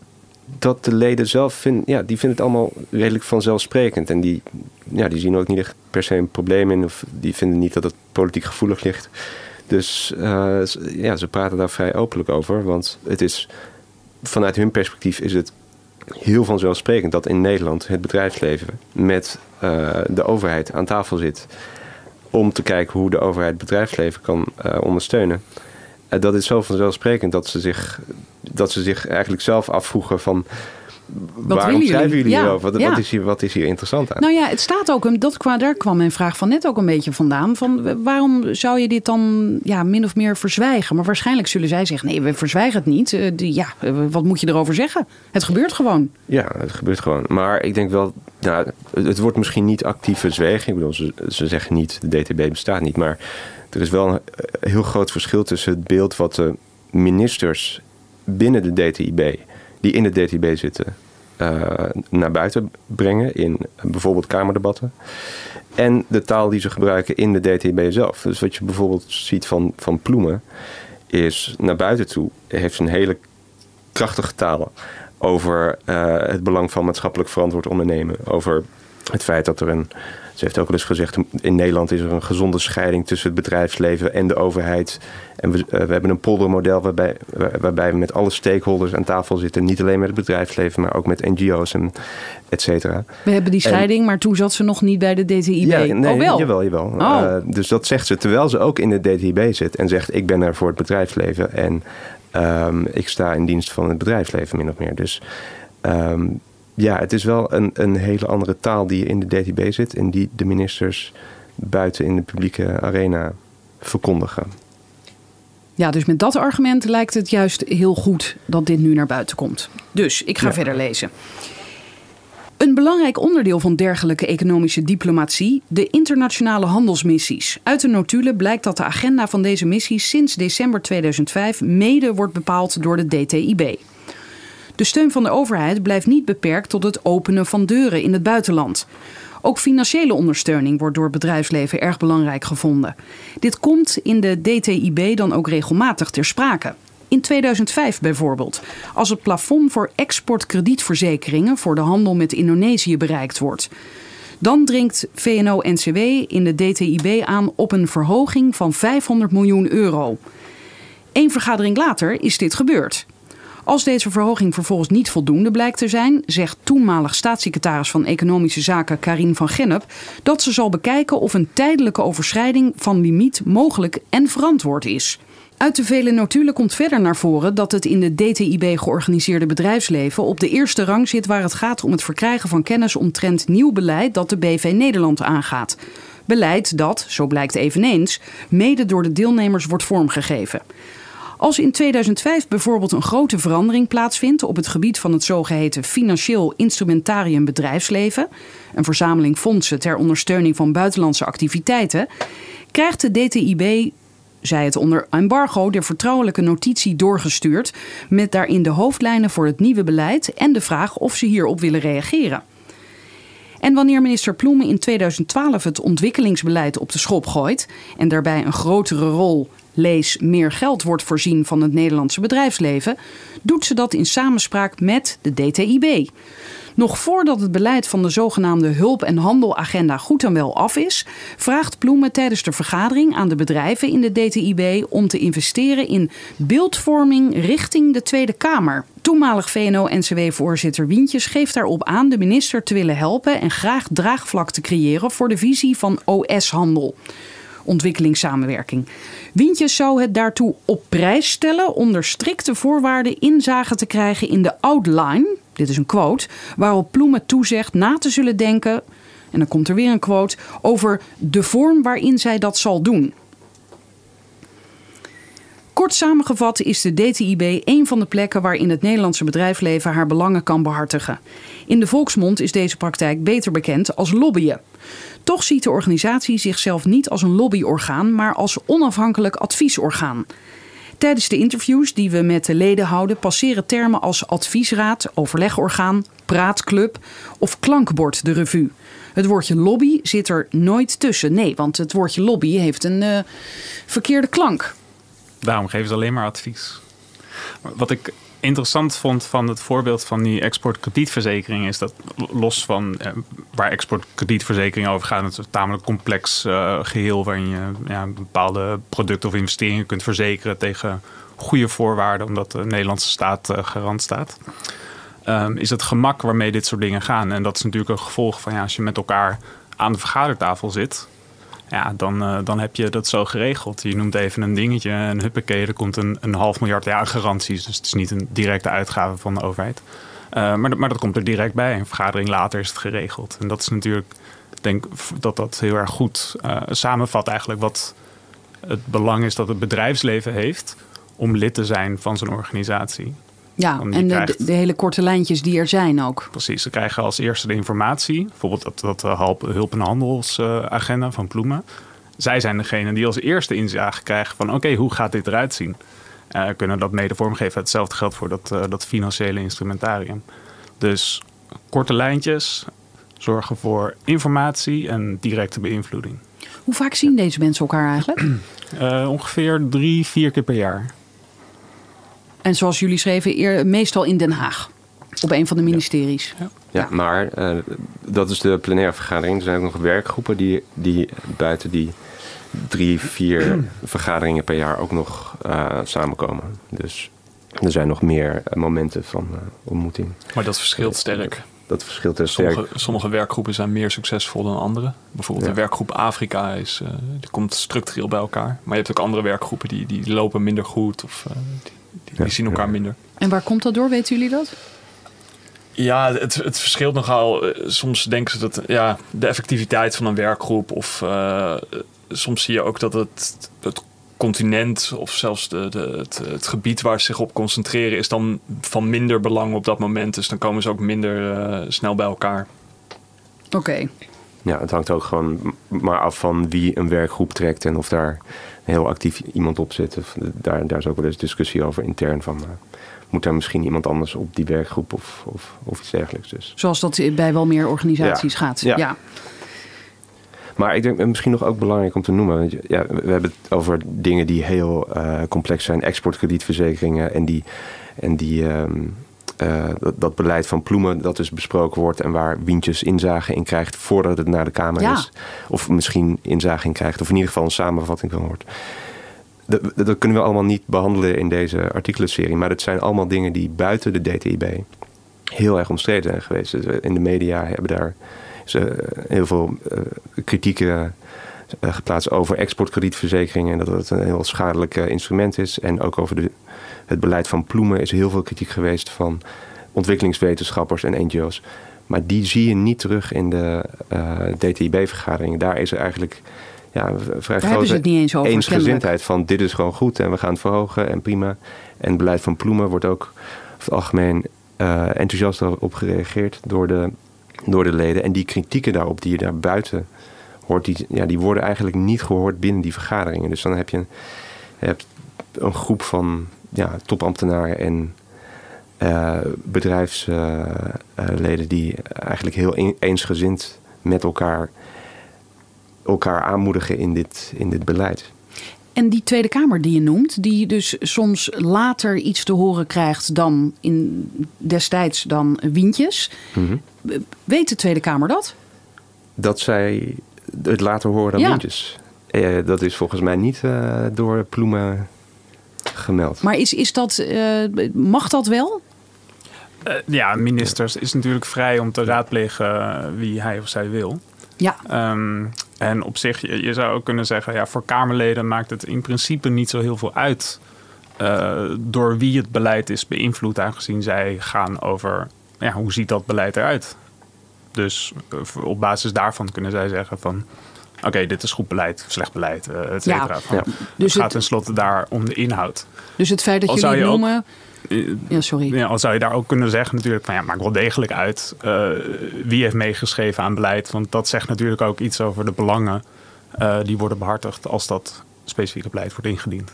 dat de leden zelf vinden, ja, die vinden het allemaal redelijk vanzelfsprekend. En die, ja, die zien ook niet echt per se een probleem in, of die vinden niet dat het politiek gevoelig ligt. Dus uh, ja, ze praten daar vrij openlijk over. Want het is, vanuit hun perspectief is het heel vanzelfsprekend dat in Nederland het bedrijfsleven met uh, de overheid aan tafel zit. Om te kijken hoe de overheid het bedrijfsleven kan uh, ondersteunen. Uh, dat is zo vanzelfsprekend dat ze zich, dat ze zich eigenlijk zelf afvroegen van. Wat waarom schrijven jullie ja, hierover? Wat, ja. wat, is hier, wat is hier interessant aan? Nou ja, het staat ook, dat, daar kwam mijn vraag van net ook een beetje vandaan. Van waarom zou je dit dan ja, min of meer verzwijgen? Maar waarschijnlijk zullen zij zeggen, nee, we verzwijgen het niet. Uh, die, ja, wat moet je erover zeggen? Het gebeurt gewoon. Ja, het gebeurt gewoon. Maar ik denk wel, nou, het wordt misschien niet actief verzwegen. Ik bedoel, ze, ze zeggen niet, de DTB bestaat niet. Maar er is wel een heel groot verschil tussen het beeld wat de ministers binnen de DTIB, die in de DTIB zitten, uh, naar buiten brengen in bijvoorbeeld kamerdebatten. En de taal die ze gebruiken in de DTIB zelf. Dus wat je bijvoorbeeld ziet van, van Ploemen, is naar buiten toe heeft ze een hele krachtige taal over uh, het belang van maatschappelijk verantwoord ondernemen. Over het feit dat er een. Ze heeft ook al eens gezegd: in Nederland is er een gezonde scheiding tussen het bedrijfsleven en de overheid. En we, uh, we hebben een poldermodel waarbij, waarbij we met alle stakeholders aan tafel zitten. Niet alleen met het bedrijfsleven, maar ook met NGO's en et cetera. We hebben die scheiding, en, maar toen zat ze nog niet bij de DTIB. Ja, nee, oh, wel? Jawel, jawel. Oh. Uh, dus dat zegt ze terwijl ze ook in de DTIB zit en zegt: Ik ben er voor het bedrijfsleven en um, ik sta in dienst van het bedrijfsleven, min of meer. Dus. Um, ja, het is wel een, een hele andere taal die in de DTB zit en die de ministers buiten in de publieke arena verkondigen. Ja, dus met dat argument lijkt het juist heel goed dat dit nu naar buiten komt. Dus ik ga ja. verder lezen. Een belangrijk onderdeel van dergelijke economische diplomatie, de internationale handelsmissies. Uit de notulen blijkt dat de agenda van deze missies sinds december 2005 mede wordt bepaald door de DTIB. De steun van de overheid blijft niet beperkt tot het openen van deuren in het buitenland. Ook financiële ondersteuning wordt door bedrijfsleven erg belangrijk gevonden. Dit komt in de DTIB dan ook regelmatig ter sprake. In 2005 bijvoorbeeld, als het plafond voor exportkredietverzekeringen voor de handel met Indonesië bereikt wordt. Dan dringt VNO-NCW in de DTIB aan op een verhoging van 500 miljoen euro. Eén vergadering later is dit gebeurd. Als deze verhoging vervolgens niet voldoende blijkt te zijn, zegt toenmalig staatssecretaris van Economische Zaken Karin van Gennep dat ze zal bekijken of een tijdelijke overschrijding van limiet mogelijk en verantwoord is. Uit de vele notulen komt verder naar voren dat het in de DTIB georganiseerde bedrijfsleven op de eerste rang zit waar het gaat om het verkrijgen van kennis omtrent nieuw beleid dat de BV Nederland aangaat. Beleid dat, zo blijkt eveneens, mede door de deelnemers wordt vormgegeven. Als in 2005 bijvoorbeeld een grote verandering plaatsvindt op het gebied van het zogeheten financieel instrumentarium bedrijfsleven, een verzameling fondsen ter ondersteuning van buitenlandse activiteiten, krijgt de DTIB, zij het onder embargo, de vertrouwelijke notitie doorgestuurd met daarin de hoofdlijnen voor het nieuwe beleid en de vraag of ze hierop willen reageren. En wanneer minister Ploemen in 2012 het ontwikkelingsbeleid op de schop gooit en daarbij een grotere rol lees meer geld wordt voorzien van het Nederlandse bedrijfsleven, doet ze dat in samenspraak met de DTIB. Nog voordat het beleid van de zogenaamde hulp- en handelagenda goed en wel af is, vraagt Ploemen tijdens de vergadering aan de bedrijven in de DTIB om te investeren in beeldvorming richting de Tweede Kamer. Toenmalig VNO-NCW-voorzitter Wientjes geeft daarop aan de minister te willen helpen en graag draagvlak te creëren voor de visie van OS-handel ontwikkelingssamenwerking. Wientjes zou het daartoe op prijs stellen onder strikte voorwaarden inzage te krijgen in de outline, dit is een quote, waarop Ploemen toezegt na te zullen denken, en dan komt er weer een quote, over de vorm waarin zij dat zal doen. Kort samengevat is de DTIB een van de plekken waarin het Nederlandse bedrijfsleven haar belangen kan behartigen. In de volksmond is deze praktijk beter bekend als lobbyen. Toch ziet de organisatie zichzelf niet als een lobbyorgaan, maar als onafhankelijk adviesorgaan. Tijdens de interviews die we met de leden houden, passeren termen als adviesraad, overlegorgaan, praatclub of klankbord de revue. Het woordje lobby zit er nooit tussen. Nee, want het woordje lobby heeft een uh, verkeerde klank. Daarom geven ze alleen maar advies. Wat ik interessant vond van het voorbeeld van die exportkredietverzekering is dat los van eh, waar exportkredietverzekeringen over gaan, het is een tamelijk complex uh, geheel waarin je ja, bepaalde producten of investeringen kunt verzekeren tegen goede voorwaarden, omdat de Nederlandse staat uh, garant staat. Um, is het gemak waarmee dit soort dingen gaan. En dat is natuurlijk een gevolg van ja, als je met elkaar aan de vergadertafel zit, ja, dan, uh, dan heb je dat zo geregeld. Je noemt even een dingetje en huppakee, er komt een, een half miljard jaar garanties. Dus het is niet een directe uitgave van de overheid. Uh, maar, maar dat komt er direct bij. Een vergadering later is het geregeld. En dat is natuurlijk, ik denk dat dat heel erg goed uh, samenvat eigenlijk wat het belang is dat het bedrijfsleven heeft om lid te zijn van zo'n organisatie. Ja, en de, de, hele korte lijntjes die er zijn ook. Precies, ze krijgen als eerste de informatie. Bijvoorbeeld dat, dat hulp, hulp- en handelsagenda van Ploemen. Zij zijn degene die als eerste inzage krijgen van... oké, hoe gaat dit eruit zien? Uh, kunnen dat mede vormgeven. Hetzelfde geldt voor dat, dat financiële instrumentarium. Dus korte lijntjes zorgen voor informatie en directe beïnvloeding. Hoe vaak zien deze mensen elkaar eigenlijk? <clears throat> Ongeveer drie, vier keer per jaar. En zoals jullie schreven, eer, meestal in Den Haag. Op een van de ministeries. Ja, ja maar uh, dat is de plenaire vergadering. Er zijn ook nog werkgroepen die, die buiten die drie, vier <clears throat> vergaderingen per jaar ook nog uh, samenkomen. Dus er zijn nog meer momenten van uh, ontmoeting. Maar dat verschilt sterk. Dat verschilt er sommige, sterk. Sommige werkgroepen zijn meer succesvol dan andere. Bijvoorbeeld ja. de werkgroep Afrika is, die komt structureel bij elkaar. Maar je hebt ook andere werkgroepen die, die lopen minder goed of die, die ja, zien elkaar ja. minder. En waar komt dat door? Weten jullie dat? Ja, het, het verschilt nogal. Soms denken ze dat ja, de effectiviteit van een werkgroep, of uh, soms zie je ook dat het, het continent of zelfs de, de, het, het, gebied waar ze zich op concentreren, is dan van minder belang op dat moment. Dus dan komen ze ook minder uh, snel bij elkaar. Oké. Okay. Ja, het hangt ook gewoon maar af van wie een werkgroep trekt en of daar heel actief iemand op zit. Daar, daar is ook wel eens discussie over intern van. Uh, moet daar misschien iemand anders op die werkgroep of, of, of iets dergelijks. Dus. Zoals dat bij wel meer organisaties ja. gaat. Ja. ja. Maar ik denk misschien nog ook belangrijk om te noemen. Ja, we hebben het over dingen die heel uh, complex zijn. Exportkredietverzekeringen en die, en die, um, uh, dat, dat, beleid van Ploemen dat dus besproken wordt. En waar Wientjes inzage in krijgt voordat het naar de Kamer ja. is. Of misschien inzage in krijgt. Of in ieder geval een samenvatting van wordt. Dat, dat kunnen we allemaal niet behandelen in deze artikelenserie. Maar dat zijn allemaal dingen die buiten de DTIB heel erg omstreden zijn geweest. Dus in de media hebben daar ze heel veel kritieken geplaatst over exportkredietverzekeringen. En dat het een heel schadelijk instrument is. En ook over de, het beleid van Ploemen is heel veel kritiek geweest van ontwikkelingswetenschappers en NGO's. Maar die zie je niet terug in de DTIB-vergaderingen. Daar is er eigenlijk ja, vrij Daar grote het niet eens over, eensgezindheid van dit is gewoon goed en we gaan het verhogen en prima. En het beleid van Ploemen wordt ook over het algemeen uh, enthousiast op gereageerd door de, door de leden. En die kritieken daarop die je daar buiten hoort, die, ja, die worden eigenlijk niet gehoord binnen die vergaderingen. Dus dan heb je een, je hebt een groep van ja, topambtenaren en uh, bedrijfsleden die eigenlijk heel eensgezind met elkaar elkaar aanmoedigen in dit, in dit beleid. En die Tweede Kamer die je noemt, die dus soms later iets te horen krijgt dan in destijds dan Wientjes. Weet de Tweede Kamer dat? Dat zij het later horen dan Ja. Wintjes. Eh, dat is volgens mij niet eh, door Ploemen gemeld. Maar is, is dat, eh, mag dat wel? Eh, ja, ministers is natuurlijk vrij om te raadplegen eh, wie hij of zij wil. Ja. Ehm, en op zich, je, je zou ook kunnen zeggen, ja, voor Kamerleden maakt het in principe niet zo heel veel uit eh, door wie het beleid is beïnvloed, aangezien zij gaan over ja, hoe ziet dat beleid eruit. Dus op basis daarvan kunnen zij zeggen van oké, dit is goed beleid, slecht beleid, eh et cetera. Ja. Dus het gaat tenslotte daar om de inhoud. Dus het feit dat Al jullie ook- noemen... Eh, Ja, sorry. ja, al zou je daar ook kunnen zeggen natuurlijk van ja, maakt wel degelijk uit eh, wie heeft meegeschreven aan beleid. Want dat zegt natuurlijk ook iets over de belangen die worden behartigd als dat specifieke beleid wordt ingediend.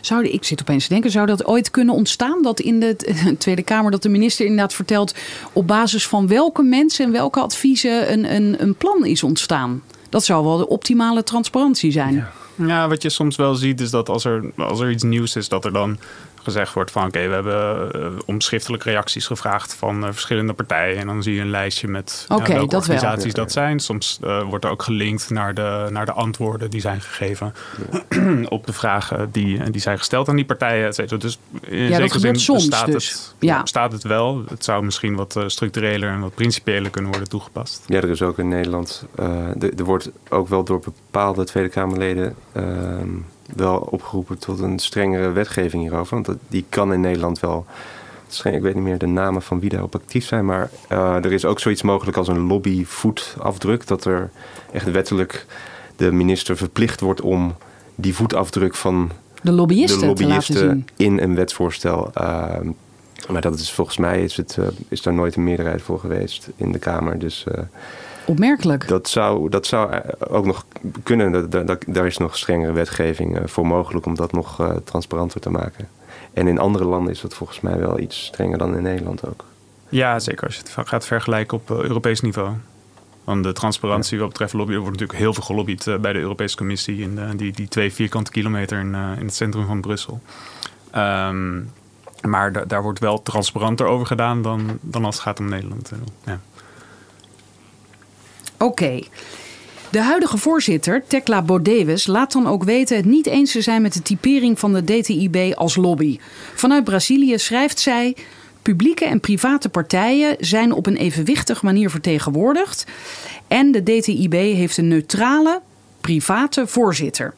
Zou, ik zit opeens te denken, zou dat ooit kunnen ontstaan? Dat in de <laughs> Tweede Kamer, dat de minister inderdaad vertelt... op basis van welke mensen en welke adviezen een, een, een plan is ontstaan? Dat zou wel de optimale transparantie zijn. Ja, wat je soms wel ziet is dat als er, als er iets nieuws is, dat er dan gezegd wordt van oké, we hebben eh, om schriftelijke reacties gevraagd van eh, verschillende partijen. En dan zie je een lijstje met welke dat wel. organisaties dat zijn. Soms eh, wordt er ook gelinkt naar de, naar de antwoorden die zijn gegeven <clears throat> op de vragen die, die zijn gesteld aan die partijen. et cetera. Dus in Ja, dat zekere zin soms bestaat, dus. het, Ja. bestaat het wel. Het zou misschien wat structureler en wat principiëler kunnen worden toegepast. Ja, er is ook in Nederland. eh, er, er wordt ook wel door bepaalde Tweede Kamerleden. ehm, wel opgeroepen tot een strengere wetgeving hierover. Want dat- die kan in Nederland wel. Ik weet niet meer de namen van wie daarop actief zijn. Maar eh, er is ook zoiets mogelijk als een lobbyvoetafdruk. Dat er echt wettelijk de minister verplicht wordt om die voetafdruk van De lobbyisten, de te laten zien. in een wetsvoorstel. ehm, maar dat is volgens mij is, het, eh, is daar nooit een meerderheid voor geweest in de Kamer. Dus eh, Opmerkelijk. dat zou, dat zou eh, ook nog kunnen. Dat- dat- dat- daar is nog strengere wetgeving eh, voor mogelijk om dat nog eh, transparanter te maken. En in andere landen is dat volgens mij wel iets strenger dan in Nederland ook. Ja, zeker als je het gaat vergelijken op Europees niveau. Want de transparantie wat betreft lobby, er wordt natuurlijk heel veel gelobbyd bij de Europese Commissie in de, die, die twee vierkante kilometer in, in het centrum van Brussel. Ehm, maar da- daar wordt wel transparanter over gedaan dan, dan als het gaat om Nederland. Ja. Oké. De huidige voorzitter, Tekla Bodewes, laat dan ook weten het niet eens te zijn met de typering van de DTIB als lobby. Vanuit Brazilië schrijft zij. Publieke en private partijen zijn op een evenwichtige manier vertegenwoordigd. En de DTIB heeft een neutrale, private voorzitter.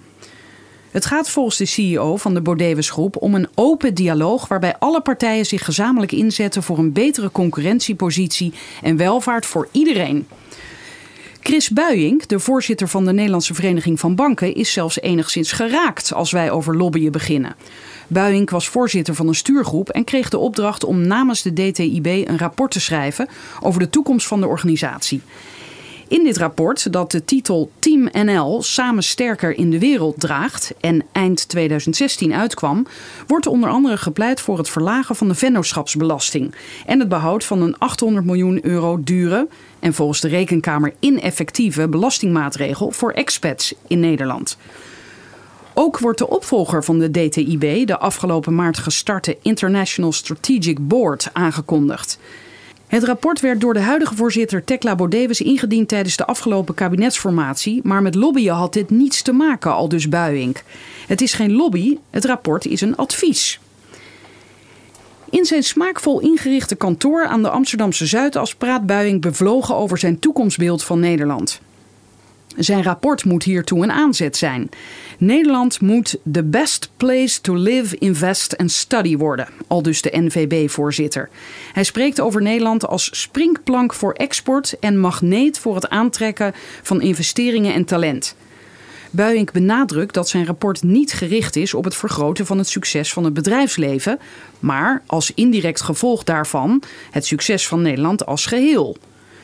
Het gaat volgens de CEO van de Bodewes Groep om een open dialoog waarbij alle partijen zich gezamenlijk inzetten voor een betere concurrentiepositie en welvaart voor iedereen. Chris Buijink, de voorzitter van de Nederlandse Vereniging van Banken, is zelfs enigszins geraakt als wij over lobbyen beginnen. Buijink was voorzitter van een stuurgroep en kreeg de opdracht om namens de DTIB een rapport te schrijven over de toekomst van de organisatie. In dit rapport, dat de titel Team NL samen sterker in de wereld draagt en eind 2016 uitkwam, wordt onder andere gepleit voor het verlagen van de vennootschapsbelasting en het behoud van een 800 miljoen euro dure en volgens de Rekenkamer ineffectieve belastingmaatregel voor expats in Nederland. Ook wordt de opvolger van de DTIB, de afgelopen maart gestarte International Strategic Board, aangekondigd. Het rapport werd door de huidige voorzitter Tekla Bodewes ingediend tijdens de afgelopen kabinetsformatie, maar met lobbyen had dit niets te maken, al dus Buijink. Het is geen lobby, het rapport is een advies. In zijn smaakvol ingerichte kantoor aan de Amsterdamse Zuidas praat Buijink bevlogen over zijn toekomstbeeld van Nederland. Zijn rapport moet hiertoe een aanzet zijn. Nederland moet the best place to live, invest en study worden, al dus de NVB-voorzitter. Hij spreekt over Nederland als springplank voor export en magneet voor het aantrekken van investeringen en talent. Buijink benadrukt dat zijn rapport niet gericht is op het vergroten van het succes van het bedrijfsleven, maar als indirect gevolg daarvan het succes van Nederland als geheel.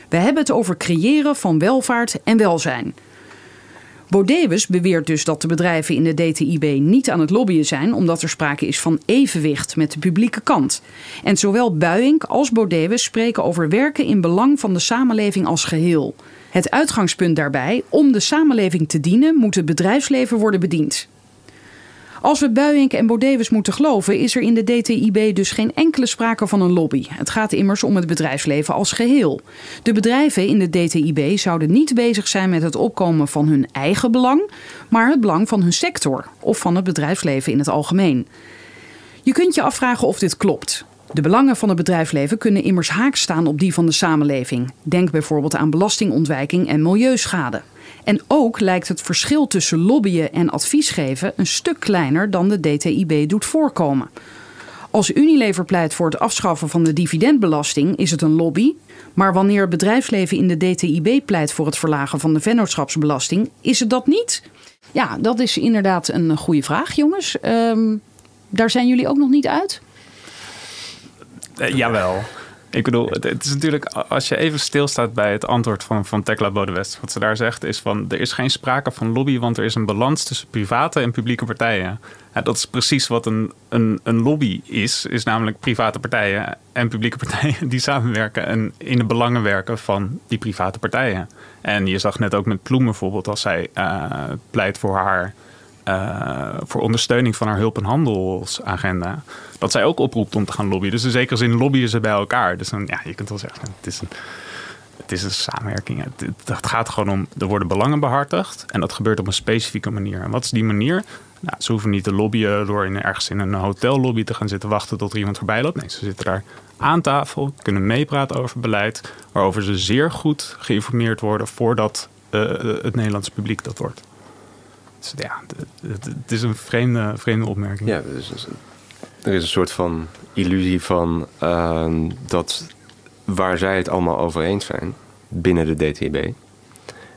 We hebben het over creëren van welvaart en welzijn. Bodewes beweert dus dat de bedrijven in de DTIB niet aan het lobbyen zijn, omdat er sprake is van evenwicht met de publieke kant. En zowel Buijink als Bodewes spreken over werken in belang van de samenleving als geheel. Het uitgangspunt daarbij, om de samenleving te dienen, moet het bedrijfsleven worden bediend. Als we Buink en Bodewes moeten geloven, is er in de DTIB dus geen enkele sprake van een lobby. Het gaat immers om het bedrijfsleven als geheel. De bedrijven in de DTIB zouden niet bezig zijn met het opkomen van hun eigen belang, maar het belang van hun sector of van het bedrijfsleven in het algemeen. Je kunt je afvragen of dit klopt. De belangen van het bedrijfsleven kunnen immers haak staan op die van de samenleving. Denk bijvoorbeeld aan belastingontwijking en milieuschade. En ook lijkt het verschil tussen lobbyen en advies geven een stuk kleiner dan de DTIB doet voorkomen. Als Unilever pleit voor het afschaffen van de dividendbelasting, is het een lobby. Maar wanneer het bedrijfsleven in de DTIB pleit voor het verlagen van de vennootschapsbelasting, is het dat niet? Ja, dat is inderdaad een goede vraag, jongens. Ehm, daar zijn jullie ook nog niet uit? Eh, jawel. Ik bedoel, het, is natuurlijk, als je even stilstaat bij het antwoord van, van Tekla Bodewest, wat ze daar zegt, is van er is geen sprake van lobby, want er is een balans tussen private en publieke partijen. Dat is precies wat een, een, een lobby is, is namelijk private partijen en publieke partijen die samenwerken en in de belangen werken van die private partijen. En je zag net ook met Ploem bijvoorbeeld, als zij uh, pleit voor haar uh, voor ondersteuning van haar hulp- en handelsagenda. Dat zij ook oproept om te gaan lobbyen. Dus in zekere zin lobbyen ze bij elkaar. Dus dan, ja, je kunt wel zeggen, het is een, het is een samenwerking. Het, gaat gewoon om, er worden belangen behartigd. En dat gebeurt op een specifieke manier. En wat is die manier? Nou, ze hoeven niet te lobbyen door in, ergens in een hotellobby te gaan zitten wachten tot er iemand voorbij loopt. Nee, ze zitten daar aan tafel, kunnen meepraten over beleid, waarover ze zeer goed geïnformeerd worden voordat uh, het Nederlandse publiek dat wordt. Dus ja, het, is een vreemde, vreemde opmerking. Ja, dus er is een soort van illusie van uh, dat waar zij het allemaal over eens zijn binnen de DTB,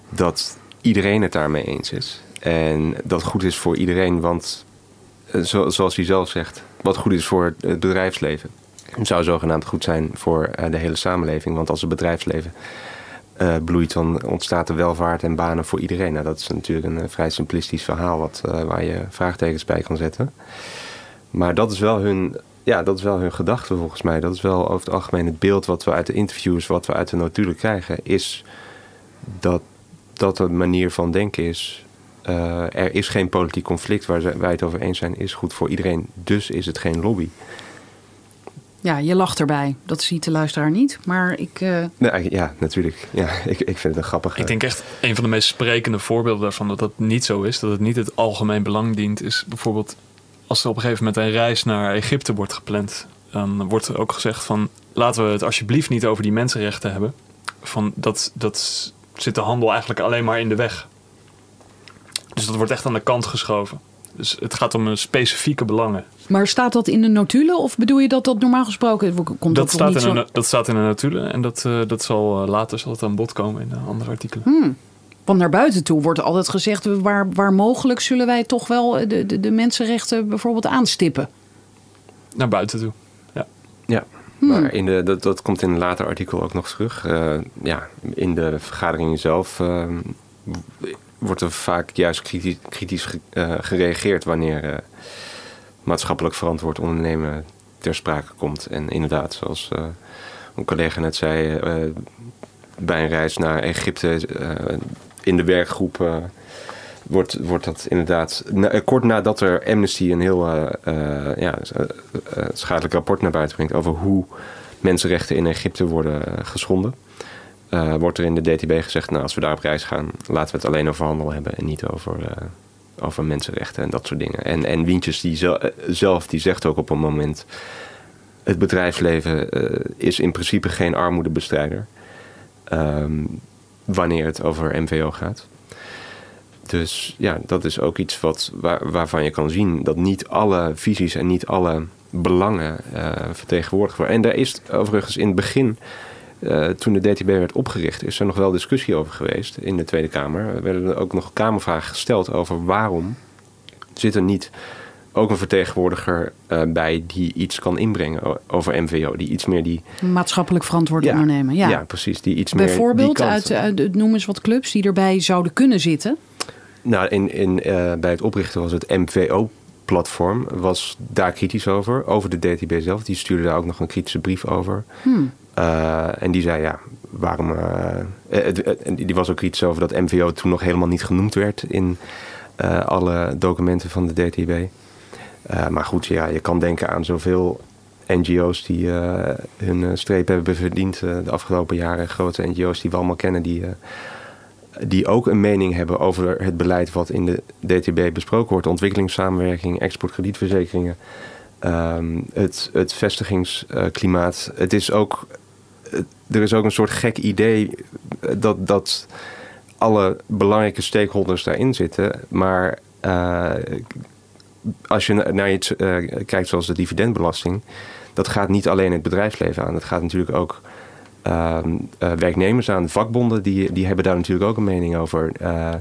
dat iedereen het daarmee eens is. En dat goed is voor iedereen, want uh, zoals hij zelf zegt, wat goed is voor het bedrijfsleven, zou zogenaamd goed zijn voor uh, de hele samenleving. Want als het bedrijfsleven uh, bloeit, dan ontstaat er welvaart en banen voor iedereen. Nou, dat is natuurlijk een uh, vrij simplistisch verhaal wat, uh, waar je vraagtekens bij kan zetten. Maar dat is wel hun, ja, dat is wel hun gedachte volgens mij. Dat is wel over het algemeen het beeld wat we uit de interviews, wat we uit de notulen krijgen, is dat dat een manier van denken is. er is geen politiek conflict waar wij het over eens zijn, is goed voor iedereen. Dus is het geen lobby. Ja, je lacht erbij. Dat ziet de luisteraar niet. Maar ik. Uh... Nee, ja, natuurlijk. Ja, <laughs> ik, ik vind het een grappig. Ik denk echt een van de meest sprekende voorbeelden daarvan dat dat niet zo is. Dat het niet het algemeen belang dient. Is bijvoorbeeld als er op een gegeven moment een reis naar Egypte wordt gepland. Dan wordt er ook gezegd van laten we het alsjeblieft niet over die mensenrechten hebben. Van dat, dat zit de handel eigenlijk alleen maar in de weg. Dus dat wordt echt aan de kant geschoven. Dus het gaat om specifieke belangen. Maar staat dat in de notulen of bedoel je dat dat normaal gesproken komt dat, staat in zo... een, dat staat in de notulen en dat, uh, dat zal uh, later zal het aan bod komen in andere artikelen. Hmm. Want naar buiten toe wordt altijd gezegd, waar, waar mogelijk zullen wij toch wel de, de, de mensenrechten bijvoorbeeld aanstippen. Naar buiten toe, ja. Ja, hmm. maar in de, dat, dat komt in een later artikel ook nog terug. Uh, ja, in de vergadering zelf wordt er vaak juist kritisch, kritisch uh, gereageerd wanneer uh, maatschappelijk verantwoord ondernemen ter sprake komt. En inderdaad, zoals een collega net zei, bij een reis naar Egypte in de werkgroep wordt, wordt dat inderdaad. Kort nadat er Amnesty een heel ja, schadelijk rapport naar buiten brengt over hoe mensenrechten in Egypte worden geschonden uh, wordt er in de DTB gezegd, nou, als we daar op reis gaan, laten we het alleen over handel hebben en niet over, uh, over mensenrechten en dat soort dingen. En, en Wientjes die eh, zelf die zegt ook op een moment, het bedrijfsleven is in principe geen armoedebestrijder um, wanneer het over MVO gaat. Dus ja, dat is ook iets wat, waar, waarvan je kan zien dat niet alle visies en niet alle belangen vertegenwoordigd worden. En daar is overigens in het begin uh, toen de DTB werd opgericht, is er nog wel discussie over geweest in de Tweede Kamer. Er werden er ook nog Kamervragen gesteld over waarom zit er niet ook een vertegenwoordiger uh, bij die iets kan inbrengen over MVO. Die iets meer die... Maatschappelijk verantwoord ja, ondernemen. Ja. ja, precies. Die iets Bijvoorbeeld meer uit, uit, noem eens wat clubs die erbij zouden kunnen zitten. Nou, in, in, uh, bij het oprichten was het MVO platform was daar kritisch over. Over de DTB zelf. Die stuurde daar ook nog een kritische brief over. Hmm. Uh, en die zei, ja, waarom... Uh, die was ook iets over dat MVO toen nog helemaal niet genoemd werd in alle documenten van de DTB. Eh, maar goed, ja, je kan denken aan zoveel NGO's die eh, hun eh, streep hebben verdiend eh, de afgelopen jaren. Grote NGO's die we allemaal kennen, die, eh, die ook een mening hebben over het beleid wat in de DTB besproken wordt. Ontwikkelingssamenwerking, exportkredietverzekeringen, ehm, het, het vestigingsklimaat. Het is ook, het- er is ook een soort gek idee dat, dat alle belangrijke stakeholders daarin zitten. Maar eh, als je na- naar iets eh, kijkt zoals de dividendbelasting, dat gaat niet alleen het bedrijfsleven aan. Dat gaat natuurlijk ook ehm, eh, werknemers aan. Vakbonden die, die hebben daar natuurlijk ook een mening over. Eh,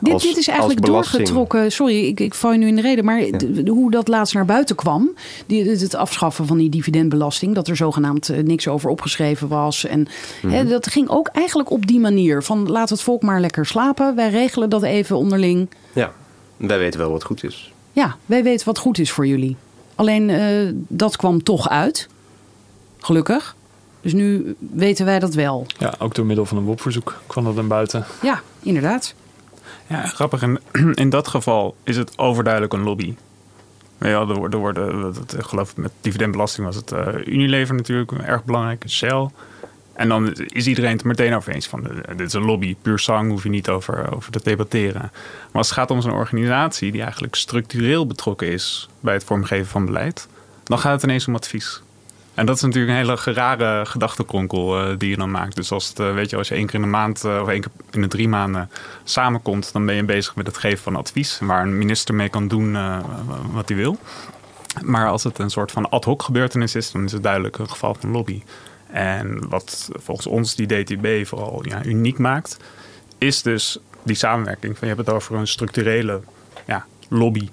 Dit, als- dit is eigenlijk doorgetrokken. Sorry, ik, ik val je nu in de reden. Maar d- hoe dat laatst naar buiten kwam. Die, het afschaffen van die dividendbelasting. Dat er zogenaamd eh, niks over opgeschreven was. En Mhm. hè, dat ging ook eigenlijk op die manier. Van laat het volk maar lekker slapen. Wij regelen dat even onderling. Ja, wij weten wel wat goed is. Ja, wij weten wat goed is voor jullie. Alleen dat kwam toch uit. Gelukkig. Dus nu weten wij dat wel. Ja, ook door middel van een WOP-verzoek kwam dat naar buiten. Ja, inderdaad. Ja, grappig. En <clears throat> in dat geval is het overduidelijk een lobby. Ja, er worden, er ik geloof met dividendbelasting was het eh, Unilever natuurlijk erg belangrijk, Shell. En dan is iedereen het er meteen over eens van, eh, dit is een lobby, puur sang, hoef je niet over, over te debatteren. Maar als het gaat om zo'n organisatie die eigenlijk structureel betrokken is bij het vormgeven van beleid, dan gaat het ineens om advies. En dat is natuurlijk een hele rare gedachtenkronkel eh, die je dan maakt. Dus als, het, eh, weet je, als je één keer in de maand eh, of één keer in de drie maanden samenkomt, dan ben je bezig met het geven van advies. Waar een minister mee kan doen wat hij wil. Maar als het een soort van ad hoc gebeurtenis is, dan is het duidelijk een geval van lobby. En wat volgens ons die DTB vooral ja, uniek maakt, is dus die samenwerking. Je hebt het over een structurele ja, lobby.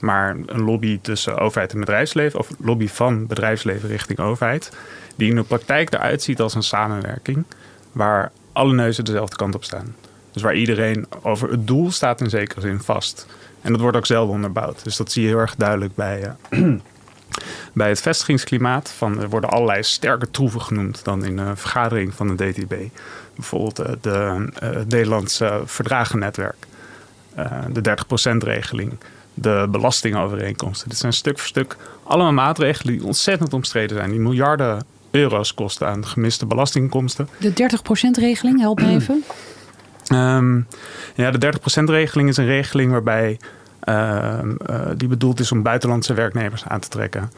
Maar een lobby tussen overheid en bedrijfsleven, of lobby van bedrijfsleven richting overheid, die in de praktijk eruit ziet als een samenwerking waar alle neuzen dezelfde kant op staan. Dus waar iedereen over het doel staat in zekere zin vast. En dat wordt ook zelden onderbouwd. Dus dat zie je heel erg duidelijk bij, eh, <clears throat> bij het vestigingsklimaat. Van, er worden allerlei sterke troeven genoemd dan in een vergadering van de DTB. Bijvoorbeeld eh, de, eh, het Nederlandse verdragennetwerk, de 30%-regeling, de belastingovereenkomsten. Dit zijn stuk voor stuk allemaal maatregelen die ontzettend omstreden zijn. Die miljarden euro's kosten aan gemiste belastinginkomsten. De 30%-regeling, help me even. Ehm, ja, de 30%-regeling is een regeling waarbij ehm, eh, die bedoeld is om buitenlandse werknemers aan te trekken.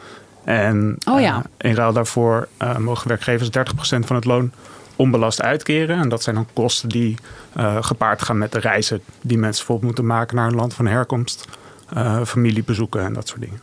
En Oh ja. eh, in ruil daarvoor eh, mogen werkgevers 30% van het loon onbelast uitkeren. En dat zijn dan kosten die gepaard gaan met de reizen die mensen bijvoorbeeld moeten maken naar een land van herkomst, familiebezoeken en dat soort dingen.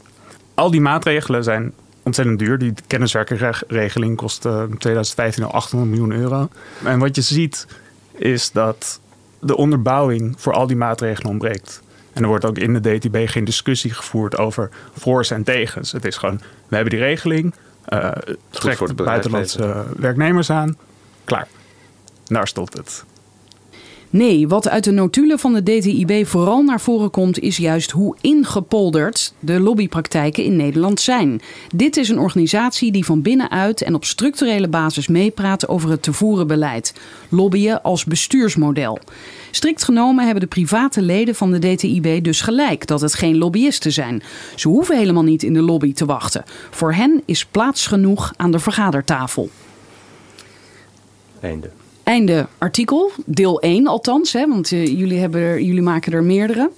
Al die maatregelen zijn ontzettend duur. Die kenniswerkerregeling kost eh, in 2015 al 800 miljoen euro. En wat je ziet is dat de onderbouwing voor al die maatregelen ontbreekt. En er wordt ook in de DTB geen discussie gevoerd over voor's en tegens. Het is gewoon, we hebben die regeling, eh het trekt voor het buitenlandse werknemers aan, klaar. Daar stopt het. Nee, wat uit de notulen van de DTIB vooral naar voren komt, is juist hoe ingepolderd de lobbypraktijken in Nederland zijn. Dit is een organisatie die van binnenuit en op structurele basis meepraat over het te voeren beleid. Lobbyen als bestuursmodel. Strikt genomen hebben de private leden van de DTIB dus gelijk dat het geen lobbyisten zijn. Ze hoeven helemaal niet in de lobby te wachten. Voor hen is plaats genoeg aan de vergadertafel. Einde. Einde artikel, deel 1 althans, hè, want eh, jullie, hebben jullie maken er meerdere.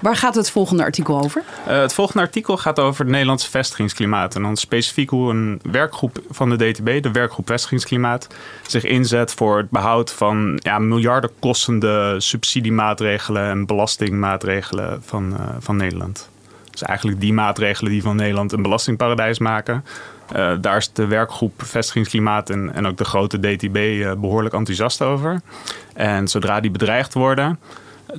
Waar gaat het volgende artikel over? Eh, het volgende artikel gaat over het Nederlandse vestigingsklimaat. En dan specifiek hoe een werkgroep van de DTB, de werkgroep vestigingsklimaat, zich inzet voor het behoud van ja, miljarden kostende subsidiemaatregelen en belastingmaatregelen van, eh, van Nederland. Dus eigenlijk die maatregelen die van Nederland een belastingparadijs maken. Eh, daar is de werkgroep vestigingsklimaat en, en ook de grote DTB eh, behoorlijk enthousiast over. En zodra die bedreigd worden,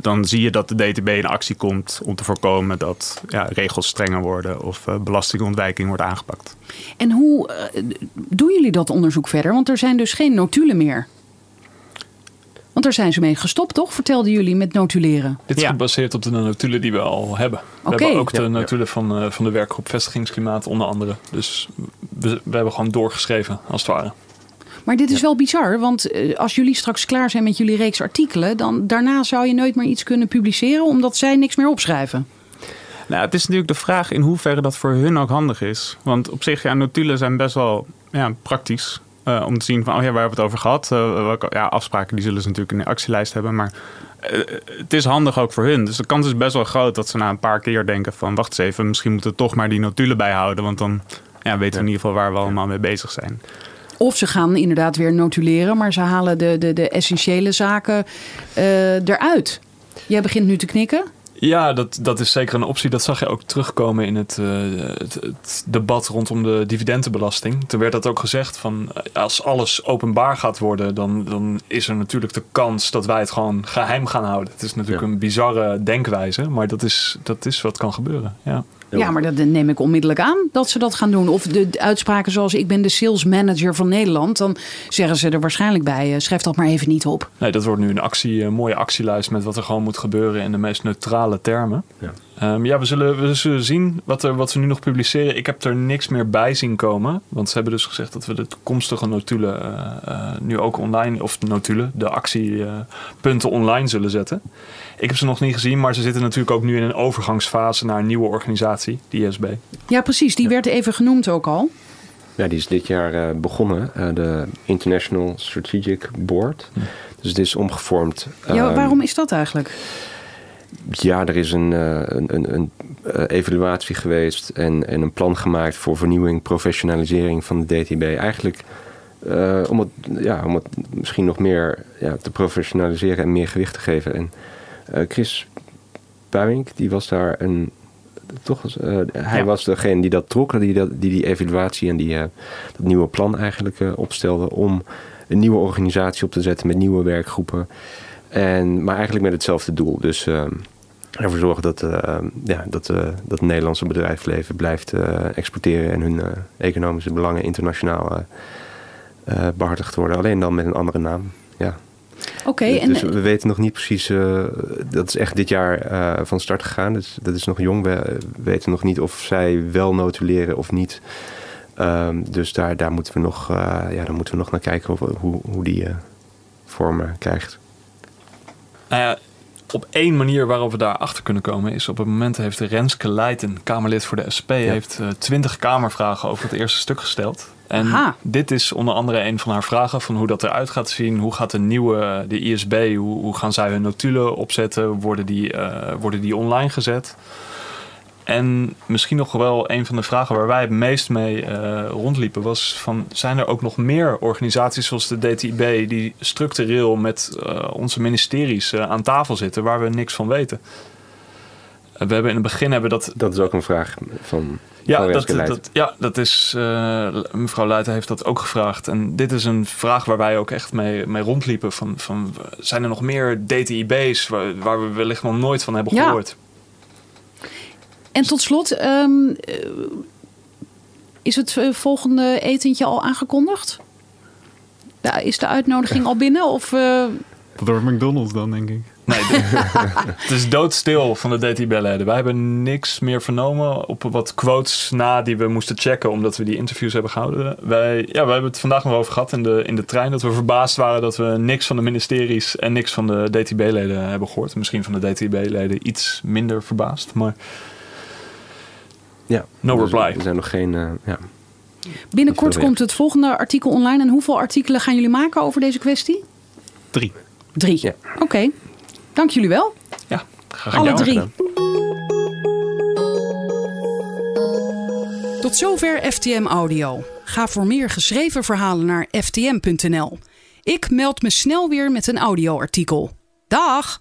dan zie je dat de DTB in actie komt om te voorkomen dat ja, regels strenger worden of eh, belastingontwijking wordt aangepakt. En hoe doen jullie dat onderzoek verder? Want er zijn dus geen notulen meer. Want daar zijn ze mee gestopt, toch? Vertelden jullie met notuleren. Dit is Ja. gebaseerd op de notulen die we al hebben. We hebben ook de notulen van, eh, van de werkgroep Vestigingsklimaat onder andere. Dus we, we hebben gewoon doorgeschreven, als het ware. Maar dit is wel bizar, want eh, als jullie straks klaar zijn met jullie reeks artikelen, dan daarna zou je nooit meer iets kunnen publiceren omdat zij niks meer opschrijven. Nou, het is natuurlijk de vraag in hoeverre dat voor hun ook handig is. Want op zich, ja, notulen zijn best wel ja, praktisch. Eh, om te zien van, oh ja, waar hebben we het over gehad? Eh, welke ja, afspraken die zullen ze natuurlijk in de actielijst hebben. Maar eh, het is handig ook voor hun. Dus de kans is best wel groot dat ze na een paar keer denken van... wacht eens even, misschien moeten we toch maar die notulen bijhouden. Want dan ja, weten we in ieder geval waar we allemaal mee bezig zijn. Of ze gaan inderdaad weer notuleren, maar ze halen de, de, de essentiële zaken eh, eruit. Jij begint nu te knikken. Ja, dat, dat is zeker een optie. Dat zag je ook terugkomen in het, eh, het, het debat rondom de dividendenbelasting. Toen werd dat ook gezegd van eh, als alles openbaar gaat worden, dan, dan is er natuurlijk de kans dat wij het gewoon geheim gaan houden. Het is natuurlijk Ja. een bizarre denkwijze, maar dat is, dat is wat kan gebeuren. Ja. Ja, maar dat neem ik onmiddellijk aan dat ze dat gaan doen. Of de, uitspraken zoals ik ben de sales manager van Nederland. Dan zeggen ze er waarschijnlijk bij, eh, schrijf dat maar even niet op. Nee, dat wordt nu een actie, een mooie actielijst met wat er gewoon moet gebeuren in de meest neutrale termen. Ja. Ehm, ja, we zullen, we zullen zien wat, er, wat ze nu nog publiceren. Ik heb er niks meer bij zien komen. Want ze hebben dus gezegd dat we de toekomstige notulen eh, eh, nu ook online, of notulen, de actiepunten online zullen zetten. Ik heb ze nog niet gezien, maar ze zitten natuurlijk ook nu in een overgangsfase naar een nieuwe organisatie, die ISB. Ja, precies. Die werd even genoemd ook al. Ja, die is dit jaar eh, begonnen, eh, de International Strategic Board. Dus het is omgevormd. Ja, Ehm, waarom is dat eigenlijk? Ja, er is een, eh, een, een, een eh, evaluatie geweest en, en een plan gemaakt voor vernieuwing, professionalisering van de DTB. Eigenlijk eh, om, het, ja, om het misschien nog meer ja, te professionaliseren en meer gewicht te geven. En Chris Puink, die was daar een. Toch, eh, hij Ja. was degene die dat trok, die dat, die, die evaluatie en die, dat nieuwe plan eigenlijk opstelde om een nieuwe organisatie op te zetten met nieuwe werkgroepen. En, maar eigenlijk met hetzelfde doel. Dus eh, ervoor zorgen dat, eh, ja, dat, eh, dat het Nederlandse bedrijfsleven blijft eh, exporteren en hun eh, economische belangen internationaal eh, eh, behartigd worden. Alleen dan met een andere naam. Ja. Oké, dus en dus we weten nog niet precies. dat is echt dit jaar van start gegaan. Dus dat is nog jong. We weten nog niet of zij wel notuleren of niet. Ehm, dus daar, daar moeten we nog, ja, daar moeten we nog naar kijken hoe, hoe die vorm eh, krijgt. Nou ja, op één manier waarop we daar achter kunnen komen is op het moment heeft Renske Leijten, Kamerlid voor de SP, heeft eh, twintig Kamervragen over het eerste stuk gesteld. En Aha. dit is onder andere een van haar vragen van hoe dat eruit gaat zien. Hoe gaat de nieuwe, de ISB, hoe, hoe gaan zij hun notulen opzetten? Worden die, eh, worden die online gezet? En misschien nog wel een van de vragen waar wij het meest mee eh, rondliepen was van zijn er ook nog meer organisaties zoals de DTIB die structureel met eh, onze ministeries eh, aan tafel zitten waar we niks van weten. We hebben in het begin hebben dat Dat is ook een vraag van, ja, van dat, dat, ja, dat is. eh, mevrouw Luiten heeft dat ook gevraagd. En dit is een vraag waar wij ook echt mee, mee rondliepen. Van, van, zijn er nog meer DTIB's waar, waar we wellicht nog nooit van hebben Ja. gehoord? En tot slot, ehm, eh, is het eh, volgende etentje al aangekondigd? Is de uitnodiging al binnen? Of, eh, Door McDonald's dan, denk ik. Nee, <laughs> het is doodstil van de DTIB-leden. Wij hebben niks meer vernomen op wat quotes na die we moesten checken omdat we die interviews hebben gehouden. Wij, ja, we hebben het vandaag nog over gehad in de, in de trein dat we verbaasd waren dat we niks van de ministeries en niks van de DTIB-leden hebben gehoord. Misschien van de DTIB-leden iets minder verbaasd, maar Ja, No dus reply. Er zijn nog geen. eh, ja. binnenkort komt het volgende artikel online. En hoeveel artikelen gaan jullie maken over deze kwestie? Drie. Drie. Ja. Oké, dank jullie wel. ja, graag Alle drie. gedaan. Tot zover FTM Audio. Ga voor meer geschreven verhalen naar ftm.nl. Ik meld me snel weer met een audioartikel. Dag!